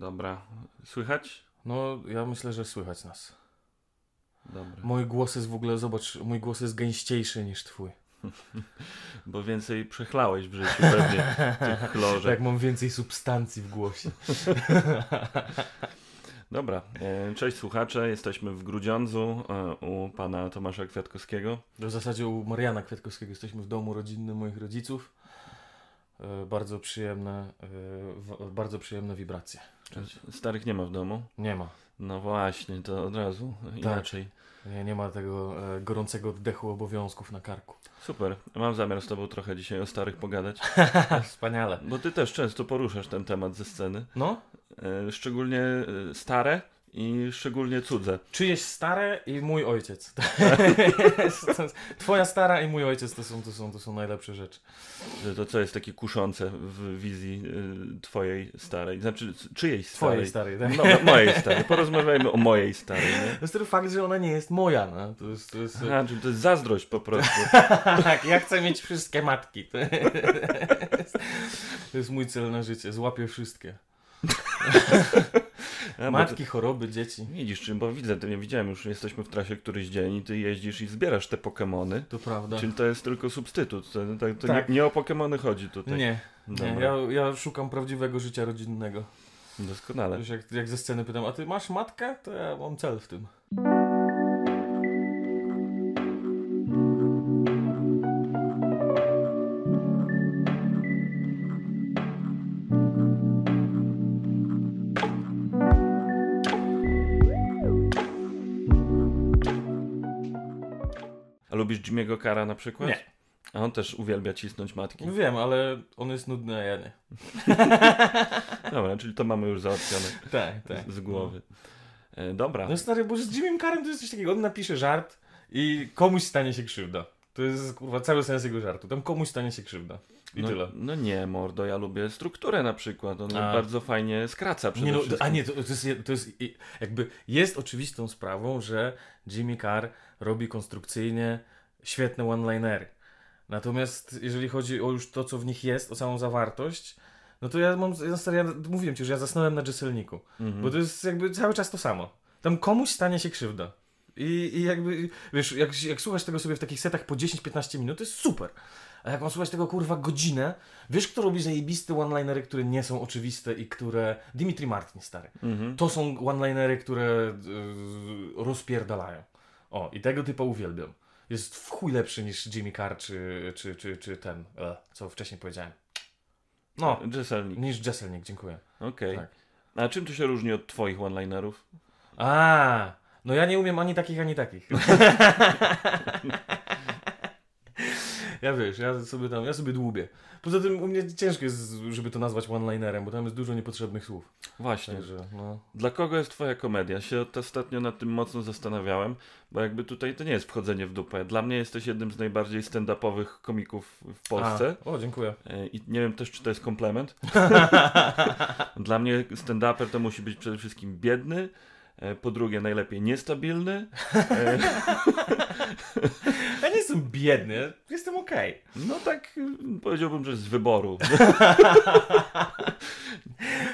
Dobra. Słychać? No, ja myślę, że słychać nas. Dobra. Mój głos jest w ogóle, zobacz, mój głos jest gęściejszy niż twój. Bo więcej przechlałeś w życiu pewnie tych chlorze. Tak, mam więcej substancji w głosie. Dobra. e, Cześć słuchacze. Jesteśmy w Grudziądzu e, u pana Tomasza Kwiatkowskiego. W zasadzie u Mariana Kwiatkowskiego jesteśmy w domu rodzinnym moich rodziców. E, Bardzo przyjemne, bardzo przyjemne wibracje. Starych nie ma w domu. Nie ma. No właśnie, to od razu inaczej. Nie, nie ma tego e, gorącego oddechu obowiązków na karku. Super. Mam zamiar z tobą trochę dzisiaj o starych pogadać. Wspaniale. Bo ty też często poruszasz ten temat ze sceny. No, E, Szczególnie e, stare i szczególnie cudze. czyjeś stare i mój ojciec. Twoja stara i mój ojciec to są, to są, to są najlepsze rzeczy. To co jest takie kuszące w wizji e, twojej starej. Znaczy czyjejś starej. Twojej starej, tak? No, no, mojej starej. Porozmawiajmy o mojej starej, nie? To jest ten fakt, że ona nie jest moja, no. To jest, to jest, Aha, to jest zazdrość po prostu. tak, ja chcę mieć wszystkie matki. To jest, to jest mój cel na życie, złapię wszystkie. A, bo Matki, choroby, dzieci. Widzisz, czy, bo widzę, ty nie widziałem już, jesteśmy w trasie któryś dzień i ty jeździsz i zbierasz te Pokemony. To prawda. Czyli to jest tylko substytut. To, to, to Tak. nie, nie o Pokemony chodzi tutaj. Nie, nie ja, ja szukam prawdziwego życia rodzinnego. Doskonale. Już jak, jak ze sceny pytam, a ty masz matkę? To ja mam cel w tym. Lubisz Jimmy'ego Kara na przykład? Nie. A on też uwielbia cisnąć matki. Wiem, ale on jest nudny, a ja nie. Dobra, czyli to mamy już załatwione Tak, tak. z, z głowy. E, dobra. No stary, bo z Jimmym Carem to jest coś takiego, on napisze żart i komuś stanie się krzywda. To jest kurwa cały sens jego żartu. Tam komuś stanie się krzywda. I no, tyle. no nie, mordo, ja lubię strukturę na przykład. On A. bardzo fajnie skraca przede Nie no, a nie, to, to, jest, to jest jakby jest oczywistą sprawą, że Jimmy Carr robi konstrukcyjnie świetne one-linery. Natomiast jeżeli chodzi o już to, co w nich jest, o samą zawartość, no to ja mam, ja, ja mówiłem ci, że ja zasnąłem na Jesselniku. Mhm. Bo to jest jakby cały czas to samo. Tam komuś stanie się krzywda. I, i jakby, wiesz, jak, jak słuchasz tego sobie w takich setach po 10-15 minut, to jest super. A jak mam słuchać tego kurwa godzinę, wiesz kto robi zajebiste one-linery, które nie są oczywiste i które... Dimitri Martin, stary. Mhm. To są one-linery, które yy, rozpierdalają. O, i tego typu uwielbiam. Jest w chuj lepszy niż Jimmy Carr czy, czy, czy, czy ten, e, co wcześniej powiedziałem. No, Jesselnik. niż Jesselnik, dziękuję. Okej. Tak. A czym to się różni od twoich one-linerów? A, no ja nie umiem ani takich, ani takich. ja wiesz, ja sobie tam, ja sobie dłubię. Poza tym u mnie ciężko jest, żeby to nazwać one-linerem, bo tam jest dużo niepotrzebnych słów. Właśnie. Także, no. Dla kogo jest twoja komedia? Się ostatnio nad tym mocno zastanawiałem, bo jakby tutaj to nie jest wchodzenie w dupę. Dla mnie jesteś jednym z najbardziej stand-upowych komików w Polsce. A, o, dziękuję. E, I nie wiem też, czy to jest komplement. Dla mnie stand-uper to musi być przede wszystkim biedny, e, po drugie najlepiej niestabilny. E, Ja nie jestem biedny, jestem okej. No tak powiedziałbym, że z wyboru.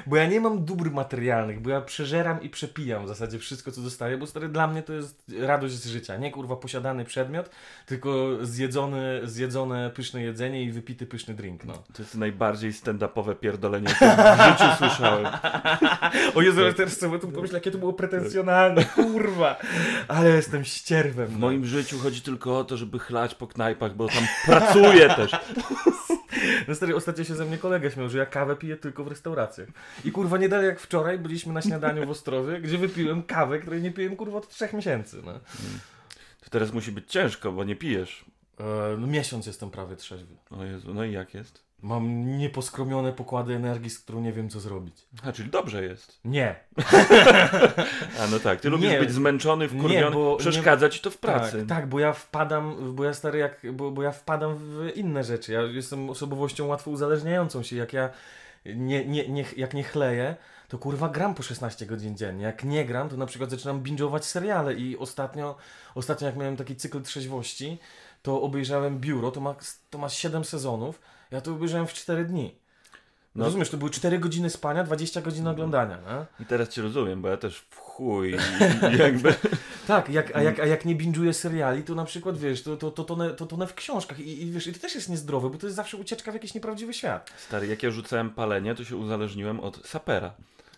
Bo ja nie mam dóbr materialnych, bo ja przeżeram i przepijam w zasadzie wszystko, co dostaję, bo stary, dla mnie to jest radość z życia. Nie kurwa posiadany przedmiot, tylko zjedzony, zjedzone pyszne jedzenie i wypity pyszny drink, no. To jest najbardziej stand-upowe pierdolenie, jakie w życiu słyszałem. O Jezu, ale teraz sobie tu pomyślę, jakie to było pretensjonalne, kurwa. Ale jestem ścierwem. W no. moim życiu chodzi tylko o to, żeby chlać po knajpach, bo tam pracuję też. No stary, ostatnio się ze mnie kolega śmiał, że ja kawę piję tylko w restauracjach. I kurwa, nie dalej jak wczoraj byliśmy na śniadaniu w Ostrowie, gdzie wypiłem kawę, której nie piłem kurwa od trzech miesięcy, no. To teraz musi być ciężko, bo nie pijesz. E, no miesiąc jestem prawie trzeźwy. O Jezu, no i jak jest? Mam nieposkromione pokłady energii, z którą nie wiem co zrobić. A, czyli dobrze jest. Nie. A no tak, ty lubisz Nie. być zmęczony, wkurwiony, bo przeszkadza ci to w pracy. Tak, tak, bo ja wpadam, bo ja stary jak, bo, bo ja wpadam w inne rzeczy. Ja jestem osobowością łatwo uzależniającą się. Jak ja nie, nie, nie, jak nie chleję, to kurwa gram po 16 godzin dziennie. Jak nie gram, to na przykład zaczynam binge'ować seriale i ostatnio, ostatnio jak miałem taki cykl trzeźwości, to obejrzałem Biuro, to ma, to ma 7 sezonów, ja to obejrzałem w 4 dni. No. Rozumiesz, to były 4 godziny spania, 20 godzin oglądania, nie? I teraz cię rozumiem, bo ja też w chuj jakby... tak, jak, a, jak, a jak nie binge'uję seriali, to na przykład, wiesz, to, to, to, tonę, to tonę w książkach i, i wiesz, i to też jest niezdrowe, bo to jest zawsze ucieczka w jakiś nieprawdziwy świat. Stary, jak ja rzucałem palenie, to się uzależniłem od sapera.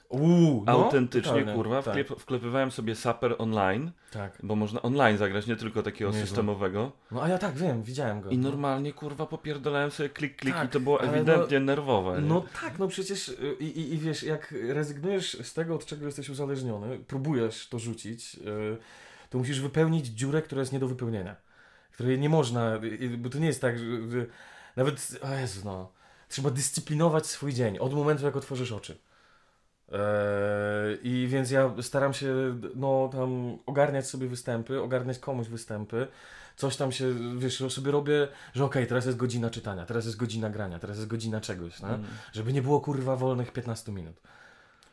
Uuu, no, Autentycznie, totalnie. kurwa, tak. wklepywałem sobie Saper online, tak. bo można online zagrać, nie tylko takiego nie systemowego. No a ja tak wiem, widziałem go. I normalnie, kurwa, popierdolałem sobie klik, klik tak, i to było ewidentnie no, nerwowe. Nie? No tak, no przecież y, i, i, i, wiesz, jak rezygnujesz z tego, od czego jesteś uzależniony, próbujesz to rzucić, yy, to musisz wypełnić dziurę, która jest nie do wypełnienia. Której nie można, bo to nie jest tak, że, że nawet, o Jezu, no, trzeba dyscyplinować swój dzień od momentu, jak otworzysz oczy. Eee, I więc ja staram się no, tam ogarniać sobie występy, ogarniać komuś występy. Coś tam się, wiesz, sobie robię, że okej, okay, teraz jest godzina czytania, teraz jest godzina grania, teraz jest godzina czegoś? Mm. żeby nie było kurwa wolnych 15 minut.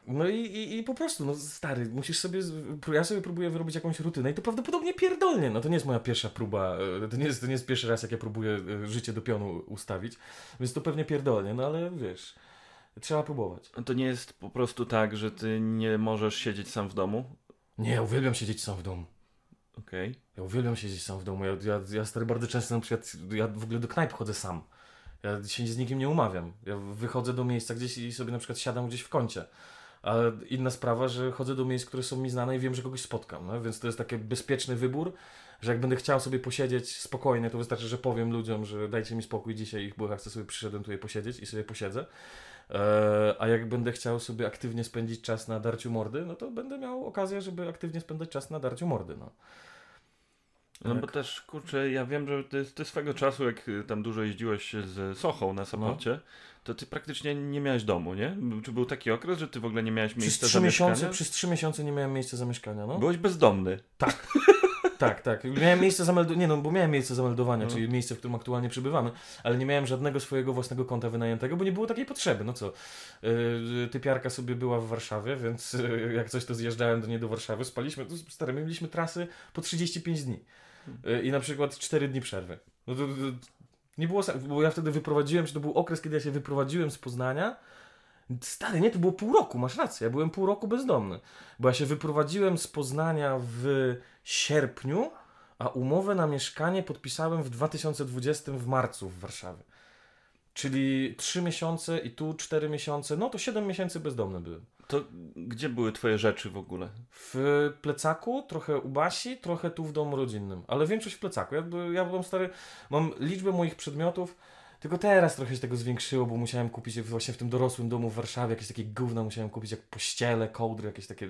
No i, i, i, po prostu, no stary, musisz sobie, ja sobie próbuję wyrobić jakąś rutynę i to prawdopodobnie pierdolnie, no to nie jest moja pierwsza próba, e, to nie jest, to nie jest pierwszy raz, jak ja próbuję e, życie do pionu ustawić, więc to pewnie pierdolnie, no ale wiesz, Trzeba próbować. To nie jest po prostu tak, że ty nie możesz siedzieć sam w domu? Nie, ja uwielbiam siedzieć sam w domu. Okej. Okay. Ja uwielbiam siedzieć sam w domu. Ja, ja, ja stary bardzo często na przykład, ja w ogóle do knajp chodzę sam. Ja się z nikim nie umawiam. Ja wychodzę do miejsca gdzieś i sobie na przykład siadam gdzieś w kącie. A inna sprawa, że chodzę do miejsc, które są mi znane i wiem, że kogoś spotkam. No? Więc to jest taki bezpieczny wybór, że jak będę chciał sobie posiedzieć spokojnie, to wystarczy, że powiem ludziom, że dajcie mi spokój dzisiaj, bo ja chcę sobie przyszedłem tutaj posiedzieć i sobie posiedzę. E, a jak będę chciał sobie aktywnie spędzić czas na darciu mordy, no to będę miał okazję, żeby aktywnie spędzać czas na darciu mordy. No. No bo też, kurczę, ja wiem, że ty, ty swego czasu, jak tam dużo jeździłeś z Sochą na samocie, no. to ty praktycznie nie miałeś domu, nie? Czy był taki okres, że ty w ogóle nie miałeś miejsca zamieszkania? Miesiące, przez trzy miesiące nie miałem miejsca zamieszkania, no. Byłeś bezdomny. Tak. tak, tak. Miałem miejsce zameldowania, nie no, bo miałem miejsce zameldowania, no. czyli miejsce, w którym aktualnie przebywamy, ale nie miałem żadnego swojego własnego konta wynajętego, bo nie było takiej potrzeby. No co, yy, typiarka sobie była w Warszawie, więc yy, jak coś to zjeżdżałem do niej do Warszawy, spaliśmy, to stary, my mieliśmy trasy po 35 dni yy, i na przykład 4 dni przerwy. No to, to, nie było, bo ja wtedy wyprowadziłem się, to był okres, kiedy ja się wyprowadziłem z Poznania, Stary, nie, to było pół roku, masz rację. Ja byłem pół roku bezdomny. Bo ja się wyprowadziłem z Poznania w sierpniu, a umowę na mieszkanie podpisałem w 2020 w marcu w Warszawie. Czyli 3 miesiące i tu 4 miesiące, no to 7 miesięcy bezdomny byłem. To gdzie były twoje rzeczy w ogóle? W plecaku, trochę u Basi, trochę tu w domu rodzinnym, ale większość w plecaku. Ja, ja byłem stary, mam liczbę moich przedmiotów, tylko teraz trochę się tego zwiększyło, bo musiałem kupić właśnie w tym dorosłym domu w Warszawie jakieś takie gówna musiałem kupić, jak pościele, kołdry, jakieś takie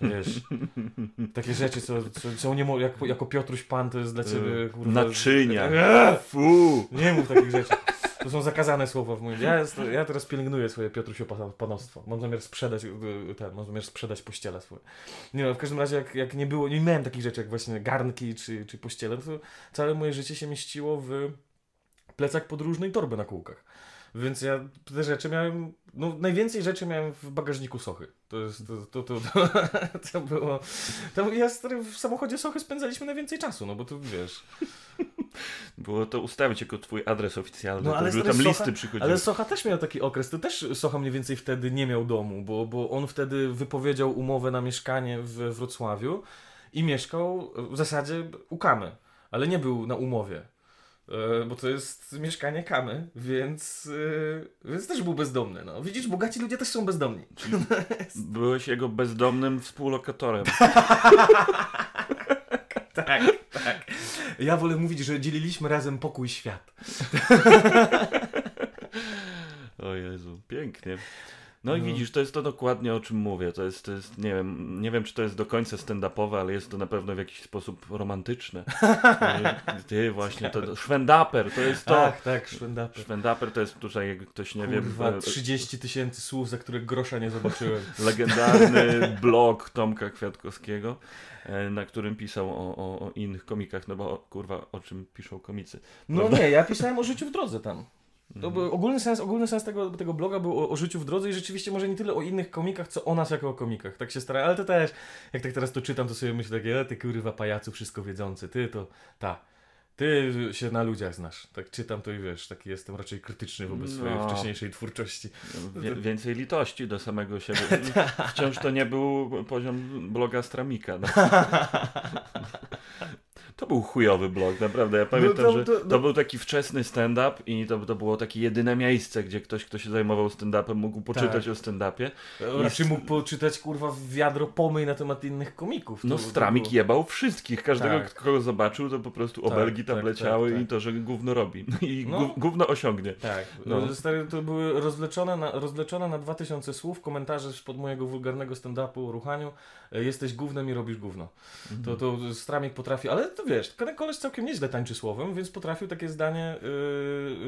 Wiesz, takie rzeczy, co, co, co nie jako, jako Piotruś Pan to jest dla ciebie kurwa... Naczynia. Eee! Fu! Nie mów takich rzeczy. To są zakazane słowa w moim... Ja, jest, ja teraz pielęgnuję swoje Piotrusio panostwo. Mam zamiar sprzedać y, ten, mam zamiar sprzedać pościele swoje. Nie no, w każdym razie jak, jak nie było, nie miałem takich rzeczy jak właśnie garnki czy, czy pościele, to całe moje życie się mieściło w plecak podróżny i torbę na kółkach. Więc ja te rzeczy miałem, no najwięcej rzeczy miałem w bagażniku Sochy. To jest, to, to, to, to, to było, tam ja w samochodzie Sochy spędzaliśmy najwięcej czasu, no bo to wiesz. Było to ustawić jako twój adres oficjalny, no, ale to, tam Socha, listy przychodziły. Ale Socha też miał taki okres, to też Socha mniej więcej wtedy nie miał domu, bo, bo on wtedy wypowiedział umowę na mieszkanie w Wrocławiu i mieszkał w zasadzie u Kamy, ale nie był na umowie. E, bo to jest mieszkanie Kamy, więc, e, więc też był bezdomny. No. Widzisz, bogaci ludzie też są bezdomni. Byłeś jego bezdomnym współlokatorem. tak, tak. Ja wolę mówić, że dzieliliśmy razem pokój świat. o Jezu, pięknie. No i no. widzisz, to jest to dokładnie o czym mówię. To jest, to jest nie, wiem, nie wiem, czy to jest do końca stand-upowe, ale jest to na pewno w jakiś sposób romantyczne. Ty właśnie, to Szwendaper, to jest to. Ach, tak, Szwendaper. Szwendaper to jest tutaj, jak ktoś nie Kurwa, wie... 30 tysięcy słów, za które grosza nie zobaczyłem. Legendarny blog Tomka Kwiatkowskiego, e, na którym pisał o, o, o innych komikach, no bo kurwa, o czym piszą komicy. No nie, ja pisałem o życiu w drodze tam. To był ogólny sens, ogólny sens tego, tego bloga był o, o, życiu w drodze i rzeczywiście może nie tyle o innych komikach, co o nas jako o komikach. Tak się starałem, ale to też, jak tak teraz to czytam, to sobie myślę takie, ty kurwa pajacu wszystko wiedzący, ty to, ta. Ty się na ludziach znasz. Tak czytam to i wiesz, taki jestem raczej krytyczny wobec swojej No. wcześniejszej twórczości. Wie, więcej litości do samego siebie. Wciąż to nie był poziom bloga Stramika. No. To był chujowy blog, naprawdę. Ja pamiętam, to- że to- to no- był taki wczesny stand-up i to, to było takie jedyne miejsce, gdzie ktoś, kto się zajmował stand-upem, mógł poczytać Tak. o stand-upie. Raczej mógł poczytać kurwa wiadro pomyj na temat innych komików. No To- to Stramik było- jebał wszystkich. Każdego, Tak. kogo zobaczył, to po prostu Tak, obelgi tam tak, leciały tak, tak. i to, że gówno robi. I No. gó- gówno osiągnie. Tak, No. no. Stary, to były rozleczone na, rozleczone na 2000 słów komentarze pod mojego wulgarnego stand-upu o ruchaniu. Jesteś gównem i robisz gówno. To, to Stramik potrafi, ale to wiesz, ten koleś całkiem nieźle tańczy słowem, więc potrafił takie zdanie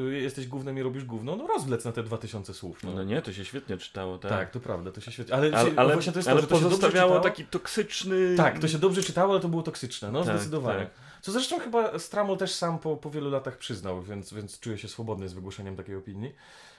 yy, jesteś gównem i robisz gówno, no rozwlec na te 2000 słów. No. No nie, to się świetnie czytało, tak. tak. to prawda, to się świetnie, ale, Ale, się- ale, właśnie to jest ale to, że to się taki toksyczny... Tak, to się dobrze czytało, ale to było toksyczne, no Tak, zdecydowanie. tak. Co zresztą chyba Stramol też sam po, po wielu latach przyznał, więc, więc czuję się swobodny z wygłoszeniem takiej opinii,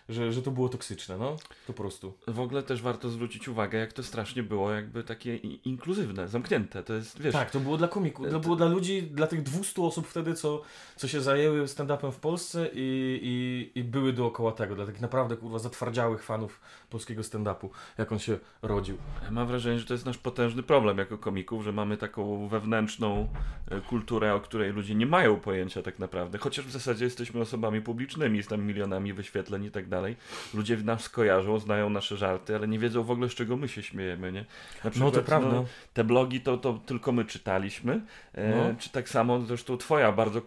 że, że to było toksyczne, no, to po prostu. W ogóle też warto zwrócić uwagę, jak to strasznie było jakby takie inkluzywne, zamknięte. To jest, wiesz... Tak, to było dla komików, to to- było dla ludzi, dla tych 200 osób wtedy, co, co się zajęły stand-upem w Polsce i, i, i były dookoła tego, dla takich naprawdę kurwa zatwardziałych fanów polskiego stand-upu, jak on się rodził. Mam wrażenie, że to jest nasz potężny problem jako komików, że mamy taką wewnętrzną e, kulturę, o której ludzie nie mają pojęcia tak naprawdę. Chociaż w zasadzie jesteśmy osobami publicznymi, z tam milionami wyświetleń i tak dalej. Ludzie nas kojarzą, znają nasze żarty, ale nie wiedzą w ogóle, z czego my się śmiejemy, nie? Na No to prawda. te blogi to, to tylko my czytaliśmy. E, No. Czy tak samo zresztą twoja bardzo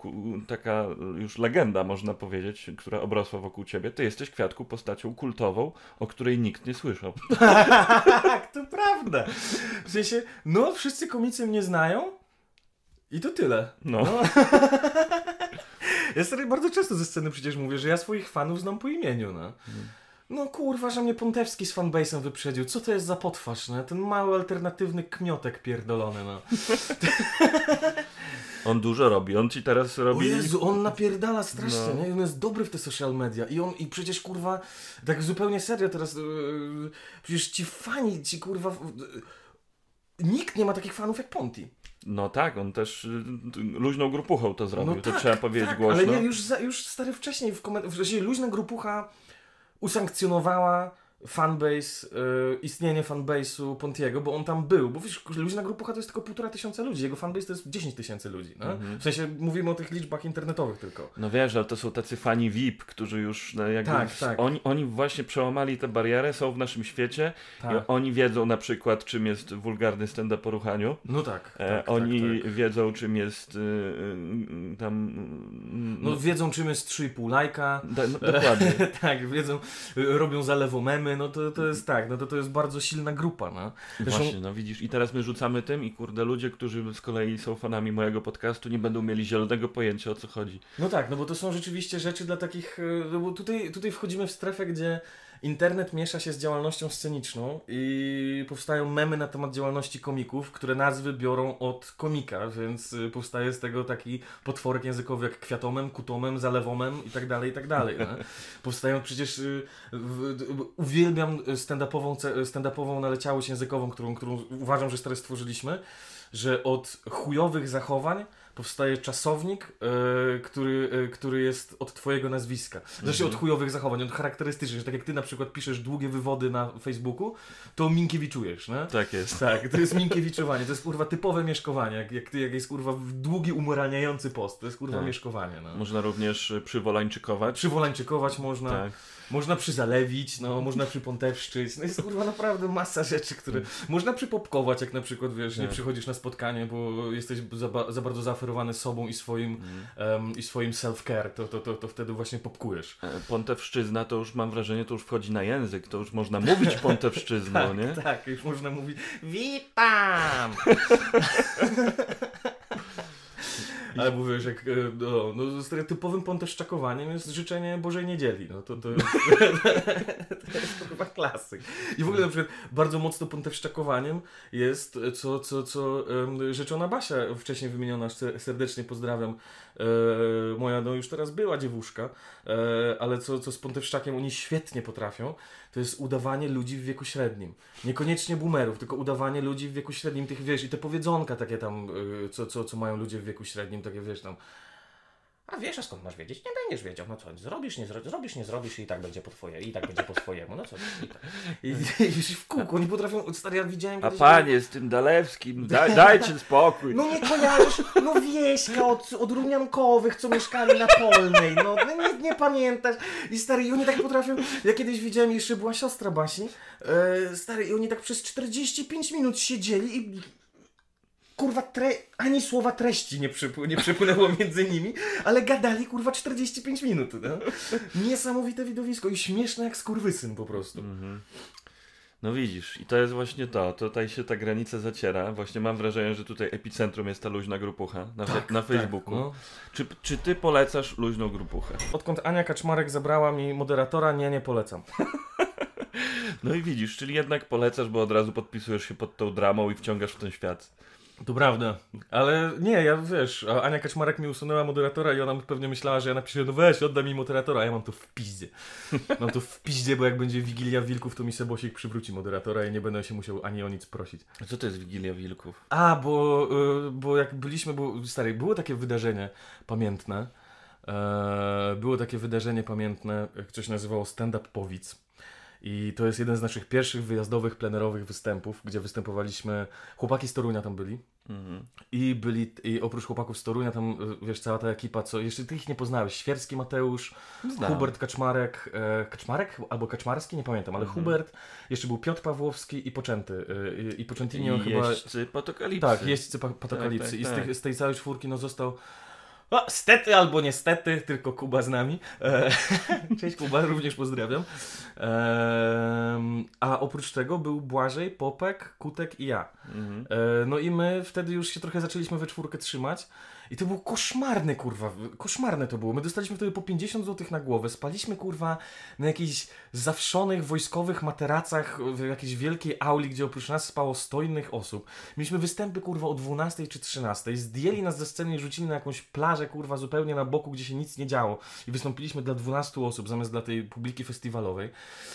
taka już legenda, można powiedzieć, która obrosła wokół ciebie. Ty jesteś Kwiatku postacią kultową, o której nikt nie słyszał. Tak, to prawda. W sensie, no wszyscy komicy mnie znają i to tyle. No. No. Ja sobie bardzo często ze sceny przecież mówię, że ja swoich fanów znam po imieniu, no. No kurwa, że mnie Pontewski z fanbase'em wyprzedził. Co to jest za potwarz, no? Ten mały alternatywny kmiotek pierdolony, no. On dużo robi. On ci teraz O robi. Jezu, on napierdala strasznie, No. nie? On jest dobry w te social media i on, i przecież kurwa, tak zupełnie serio teraz, yy, przecież ci fani, ci kurwa, yy, nikt nie ma takich fanów jak Ponti. No tak, on też y, t- luźną grupuchą to zrobił. No to tak, trzeba powiedzieć tak, głośno. Ale ja już, za, już stary wcześniej w komentarzach, luźna grupucha usankcjonowała fanbase, y, istnienie fanbase'u Pontiego, bo on tam był, bo wiesz, luźna grupucha to jest tylko półtora tysiąca ludzi, jego fanbase to jest 10 tysięcy ludzi, no? Mhm. W sensie mówimy o tych liczbach internetowych tylko. No wiesz, ale to są tacy fani VIP, którzy już no, jakby Tak, tak. Oni, oni właśnie przełamali tę barierę, są w naszym świecie Tak. i oni wiedzą na przykład czym jest wulgarny stand-up po ruchaniu. No tak, E, tak, oni tak, tak. wiedzą czym jest y, y, tam... y, No wiedzą czym jest 3,5 lajka, da, no, dokładnie. tak, wiedzą, robią no to, to jest tak, no to, to jest bardzo silna grupa, no. Zresztą- Właśnie, no widzisz, i teraz my rzucamy tym i kurde, ludzie, którzy z kolei są fanami mojego podcastu, nie będą mieli zielonego pojęcia o co chodzi. No tak, no bo to są rzeczywiście rzeczy dla takich, y, no bo tutaj, tutaj wchodzimy w strefę, gdzie internet miesza się z działalnością sceniczną i powstają memy na temat działalności komików, które nazwy biorą od komika, więc y, powstaje z tego taki potworek językowy jak kwiatomem, kutomem, zalewomem i tak dalej, i tak dalej. No. Powstają przecież, y, uwielbiam stand-upową, stand-upową naleciałość językową, którą, którą uważam, że stary stworzyliśmy, że od chujowych zachowań powstaje czasownik, e, który, e, który jest od twojego nazwiska. Znaczy Mhm. od chujowych zachowań, od charakterystycznych, że tak jak ty na przykład piszesz długie wywody na Facebooku, to minkiewiczujesz, nie? Tak jest. Tak, to jest minkiewiczowanie, to jest kurwa typowe mieszkowanie, jak, jak, jak jest kurwa długi, umoralniający post, to jest kurwa Tak. mieszkowanie, no. Można również przywolańczykować. Przywolańczykować można, Tak. Można przyzalewić, no, można przypontewszczyć, no jest kurwa naprawdę masa rzeczy, które... Można przypopkować, jak na przykład, wiesz, nie Tak. przychodzisz na spotkanie, bo jesteś za, ba- za bardzo zaoferowany sobą i swoim, em, i swoim self-care, to, to, to, to wtedy właśnie popkujesz. E, Pontewszczyzna to już mam wrażenie, to już wchodzi na język, to już można mówić pontewszczyzną, nie? Tak, już można mówić witam! Ale mówisz, jak e, no, no, stereotypowym ponteszczakowaniem jest życzenie Bożej Niedzieli. No, to, to, jest, to jest chyba klasyk. I w ogóle na przykład bardzo mocno ponteszczakowaniem jest, e, co, co, co em, rzeczona Basia, wcześniej wymieniona, ser- serdecznie pozdrawiam, moja no już teraz była dziewuszka, e, ale co, co z pontewszczakiem oni świetnie potrafią, to jest udawanie ludzi w wieku średnim. Niekoniecznie boomerów, tylko udawanie ludzi w wieku średnim, tych wiesz, i te powiedzonka takie tam, y, co, co, co mają ludzie w wieku średnim, takie wiesz tam. A wiesz, a skąd masz wiedzieć? Nie będziesz wiedział. No co, zrobisz, nie zrobisz, zrobisz, nie zrobisz i tak będzie po twoje, i tak będzie po swojemu. No co, i tak. I, i w kółku, oni potrafią, stary, ja widziałem A panie z tym Dalewskim, daj, dajcie spokój. No nie kojarzysz, no wieśka od, od Runiankowych, co mieszkali na Polnej, no nie, nie pamiętasz. I stary, i oni tak potrafią, ja kiedyś widziałem, jeszcze była siostra Basi, e, stary, i oni tak przez 45 minut siedzieli i kurwa, tre... ani słowa treści nie, przypł- nie przepłynęło między nimi, ale gadali kurwa 45 minut, no. Niesamowite widowisko i śmieszne jak skurwysyn po prostu. Mhm. No widzisz, i to jest właśnie to. Tutaj się ta granica zaciera. Właśnie mam wrażenie, że tutaj epicentrum jest ta luźna grupucha na, fe- na Facebooku. no. czy, czy ty polecasz luźną grupuchę? Odkąd Ania Kaczmarek zabrała mi moderatora, nie, nie polecam. No i widzisz, czyli jednak polecasz, bo od razu podpisujesz się pod tą dramą i wciągasz w ten świat. To prawda. Ale nie, ja wiesz, Ania Kaczmarek mi usunęła moderatora i ona pewnie myślała, że ja napiszę, no weź, oddaj mi moderatora, a ja mam to w piździe. Mam to w piździe, bo jak będzie Wigilia Wilków, to mi Sebosik przywróci moderatora i nie będę się musiał ani o nic prosić. A co to jest Wigilia Wilków? A, bo, y, bo jak byliśmy, bo stary, było takie wydarzenie pamiętne. E, było takie wydarzenie pamiętne, jak coś nazywało Stand Up Powic. I to jest jeden z naszych pierwszych wyjazdowych, plenerowych występów, gdzie występowaliśmy. Chłopaki z Torunia tam byli. Mhm. I byli, i oprócz chłopaków z Torunia, tam y, wiesz, cała ta ekipa, co jeszcze ty ich nie poznałeś. Świerski Mateusz, Znam. Hubert Kaczmarek, e, Kaczmarek albo Kaczmarski, nie pamiętam, ale Mhm. Hubert, jeszcze był Piotr Pawłowski i Poczęty. Y, i, Poczętinio chyba. jeźdźcy potokalipsy. Tak, jeźdźcy pa- patokalipsy. tak, I z, tak. tych, z tej całej czwórki no został. No, stety albo niestety, tylko Kuba z nami. E, Cześć Kuba, również pozdrawiam. Em, a oprócz tego był Błażej, Popek, Kutek i ja. Mhm. E, No i my wtedy już się trochę zaczęliśmy we czwórkę trzymać. I to było koszmarne, kurwa. Koszmarne to było. My dostaliśmy wtedy po 50 zł na głowę. Spaliśmy, kurwa, na jakichś zawszonych wojskowych materacach w jakiejś wielkiej auli, gdzie oprócz nas spało 100 innych osób. Mieliśmy występy, kurwa, o 12 czy 13. Zdjęli nas ze sceny i rzucili na jakąś plażę, kurwa, zupełnie na boku, gdzie się nic nie działo. I wystąpiliśmy dla 12 osób zamiast dla tej publiki festiwalowej.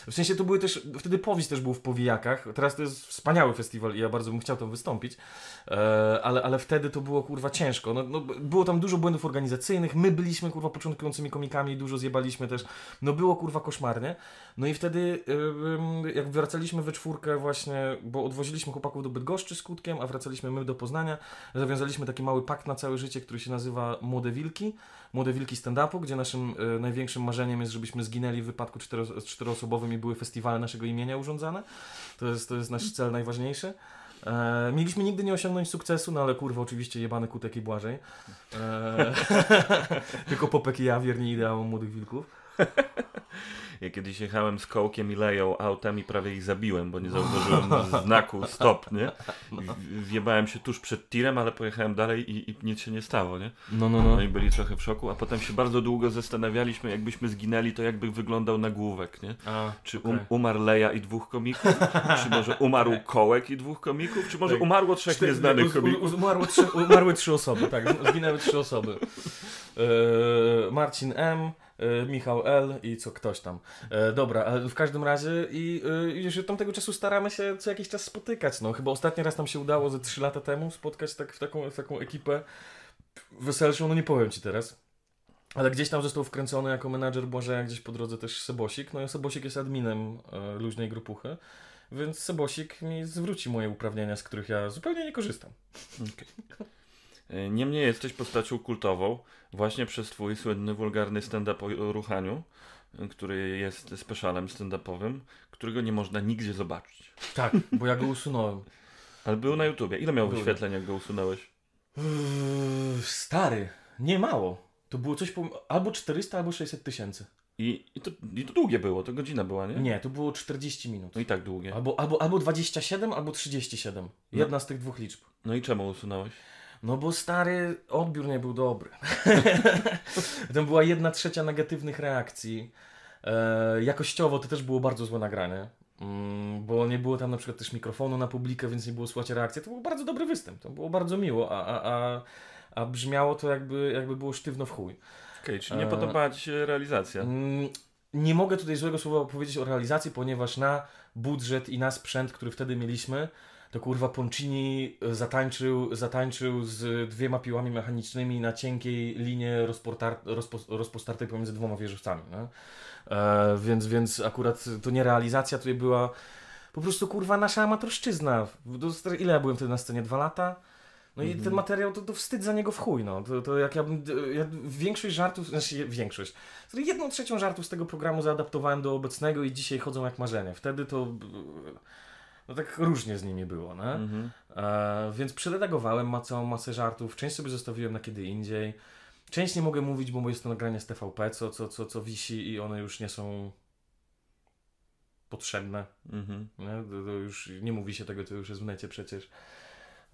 W sensie to były też, wtedy Powis też był w Powijakach. Teraz to jest wspaniały festiwal i ja bardzo bym chciał tam wystąpić. E, ale, ale wtedy to było kurwa ciężko. No, no, było tam dużo błędów organizacyjnych. My byliśmy kurwa początkującymi komikami, dużo zjebaliśmy też. No było kurwa koszmarnie. No i wtedy jak wracaliśmy we czwórkę właśnie, bo odwoziliśmy chłopaków do Bydgoszczy z Kutkiem, a wracaliśmy my do Poznania, zawiązaliśmy taki mały pakt na całe życie, który się nazywa Młode Wilki. Młode Wilki stand-upu, gdzie naszym y, największym marzeniem jest, żebyśmy zginęli w wypadku cztero, czteroosobowym i były festiwale naszego imienia urządzane. To jest, to jest nasz cel najważniejszy. E, mieliśmy nigdy nie osiągnąć sukcesu, no ale kurwa oczywiście jebany kutek i Błażej. E, tylko Popek i ja, wierni ideałom młodych wilków. Ja kiedyś jechałem z kołkiem i leją autem i prawie ich zabiłem, bo nie zauważyłem znaku stop, nie? Wjebałem się tuż przed tirem, ale pojechałem dalej i, i nic się nie stało, nie? No, no, No i byli trochę w szoku, a potem się bardzo długo zastanawialiśmy, jakbyśmy zginęli, to jakby wyglądał nagłówek, nie? A, Czy um, umarł Leja i dwóch komików? czy może umarł Kołek i dwóch komików? Czy może Tak. umarło trzech Cztery- nieznanych u- u- komików? Umarły trzy, umarły trzy osoby, tak. Zginęły trzy osoby. E, Marcin M., Michał L. i co ktoś tam. E, dobra, w każdym razie i e, już od tamtego czasu staramy się co jakiś czas spotykać. No, chyba ostatni raz nam się udało ze trzy lata temu spotkać tak, w, taką, w taką ekipę weselszą, no nie powiem ci teraz. Ale gdzieś tam został wkręcony jako menadżer Błażeja, gdzieś po drodze też Sebosik. No i Sebosik jest adminem e, luźnej grupuchy. Więc Sebosik mi zwróci moje uprawnienia, z których ja zupełnie nie korzystam. E, Niemniej jesteś postacią kultową właśnie przez twój słynny, wulgarny stand-up o ruchaniu, e, który jest specialem stand-upowym, którego nie można nigdzie zobaczyć. Tak, bo ja go usunąłem. Ale był na YouTubie. Ile miał Był. wyświetleń, jak go usunąłeś? Uuu, stary, nie mało. To było coś po, albo 400, albo 600 tysięcy. I, i, to, I to długie było, to godzina była, nie? Nie, to było 40 minut. No i tak długie. Albo, albo, albo 27, albo 37. Jedna z tych dwóch liczb. No i czemu usunąłeś? No bo stary odbiór nie był dobry. Tam była jedna trzecia negatywnych reakcji. E, jakościowo to też było bardzo złe nagranie. Mm, bo nie było tam na przykład też mikrofonu na publikę, więc nie było słychać reakcji. To był bardzo dobry występ. To było bardzo miło, a, a, a, a brzmiało to jakby, jakby było sztywno w chuj. Okej, czyli nie E, podobała Ci się realizacja. Mm, Nie mogę tutaj złego słowa powiedzieć o realizacji, ponieważ na budżet i na sprzęt, który wtedy mieliśmy, to kurwa Poncini zatańczył, zatańczył z dwiema piłami mechanicznymi na cienkiej linie rozportar, rozpo, rozpostartej pomiędzy dwoma wieżowcami. No? E, więc, więc akurat to nie realizacja, tutaj była po prostu kurwa nasza amatorszczyzna. Ile ja byłem wtedy na scenie? Dwa lata? No i ten Mhm. materiał to, to wstyd za niego w chuj, no. To, to jak ja bym, ja większość żartów, znaczy większość, jedną trzecią żartów z tego programu zaadaptowałem do obecnego i dzisiaj chodzą jak marzenie. Wtedy to, no tak różnie z nimi było, no. Mhm. E, więc przeredagowałem ma całą masę żartów, część sobie zostawiłem na kiedy indziej. Część nie mogę mówić, bo jest to nagranie z TVP, co, co, co, co wisi i one już nie są potrzebne. Mhm. Nie? To, to już nie mówi się tego, to już jest w necie przecież.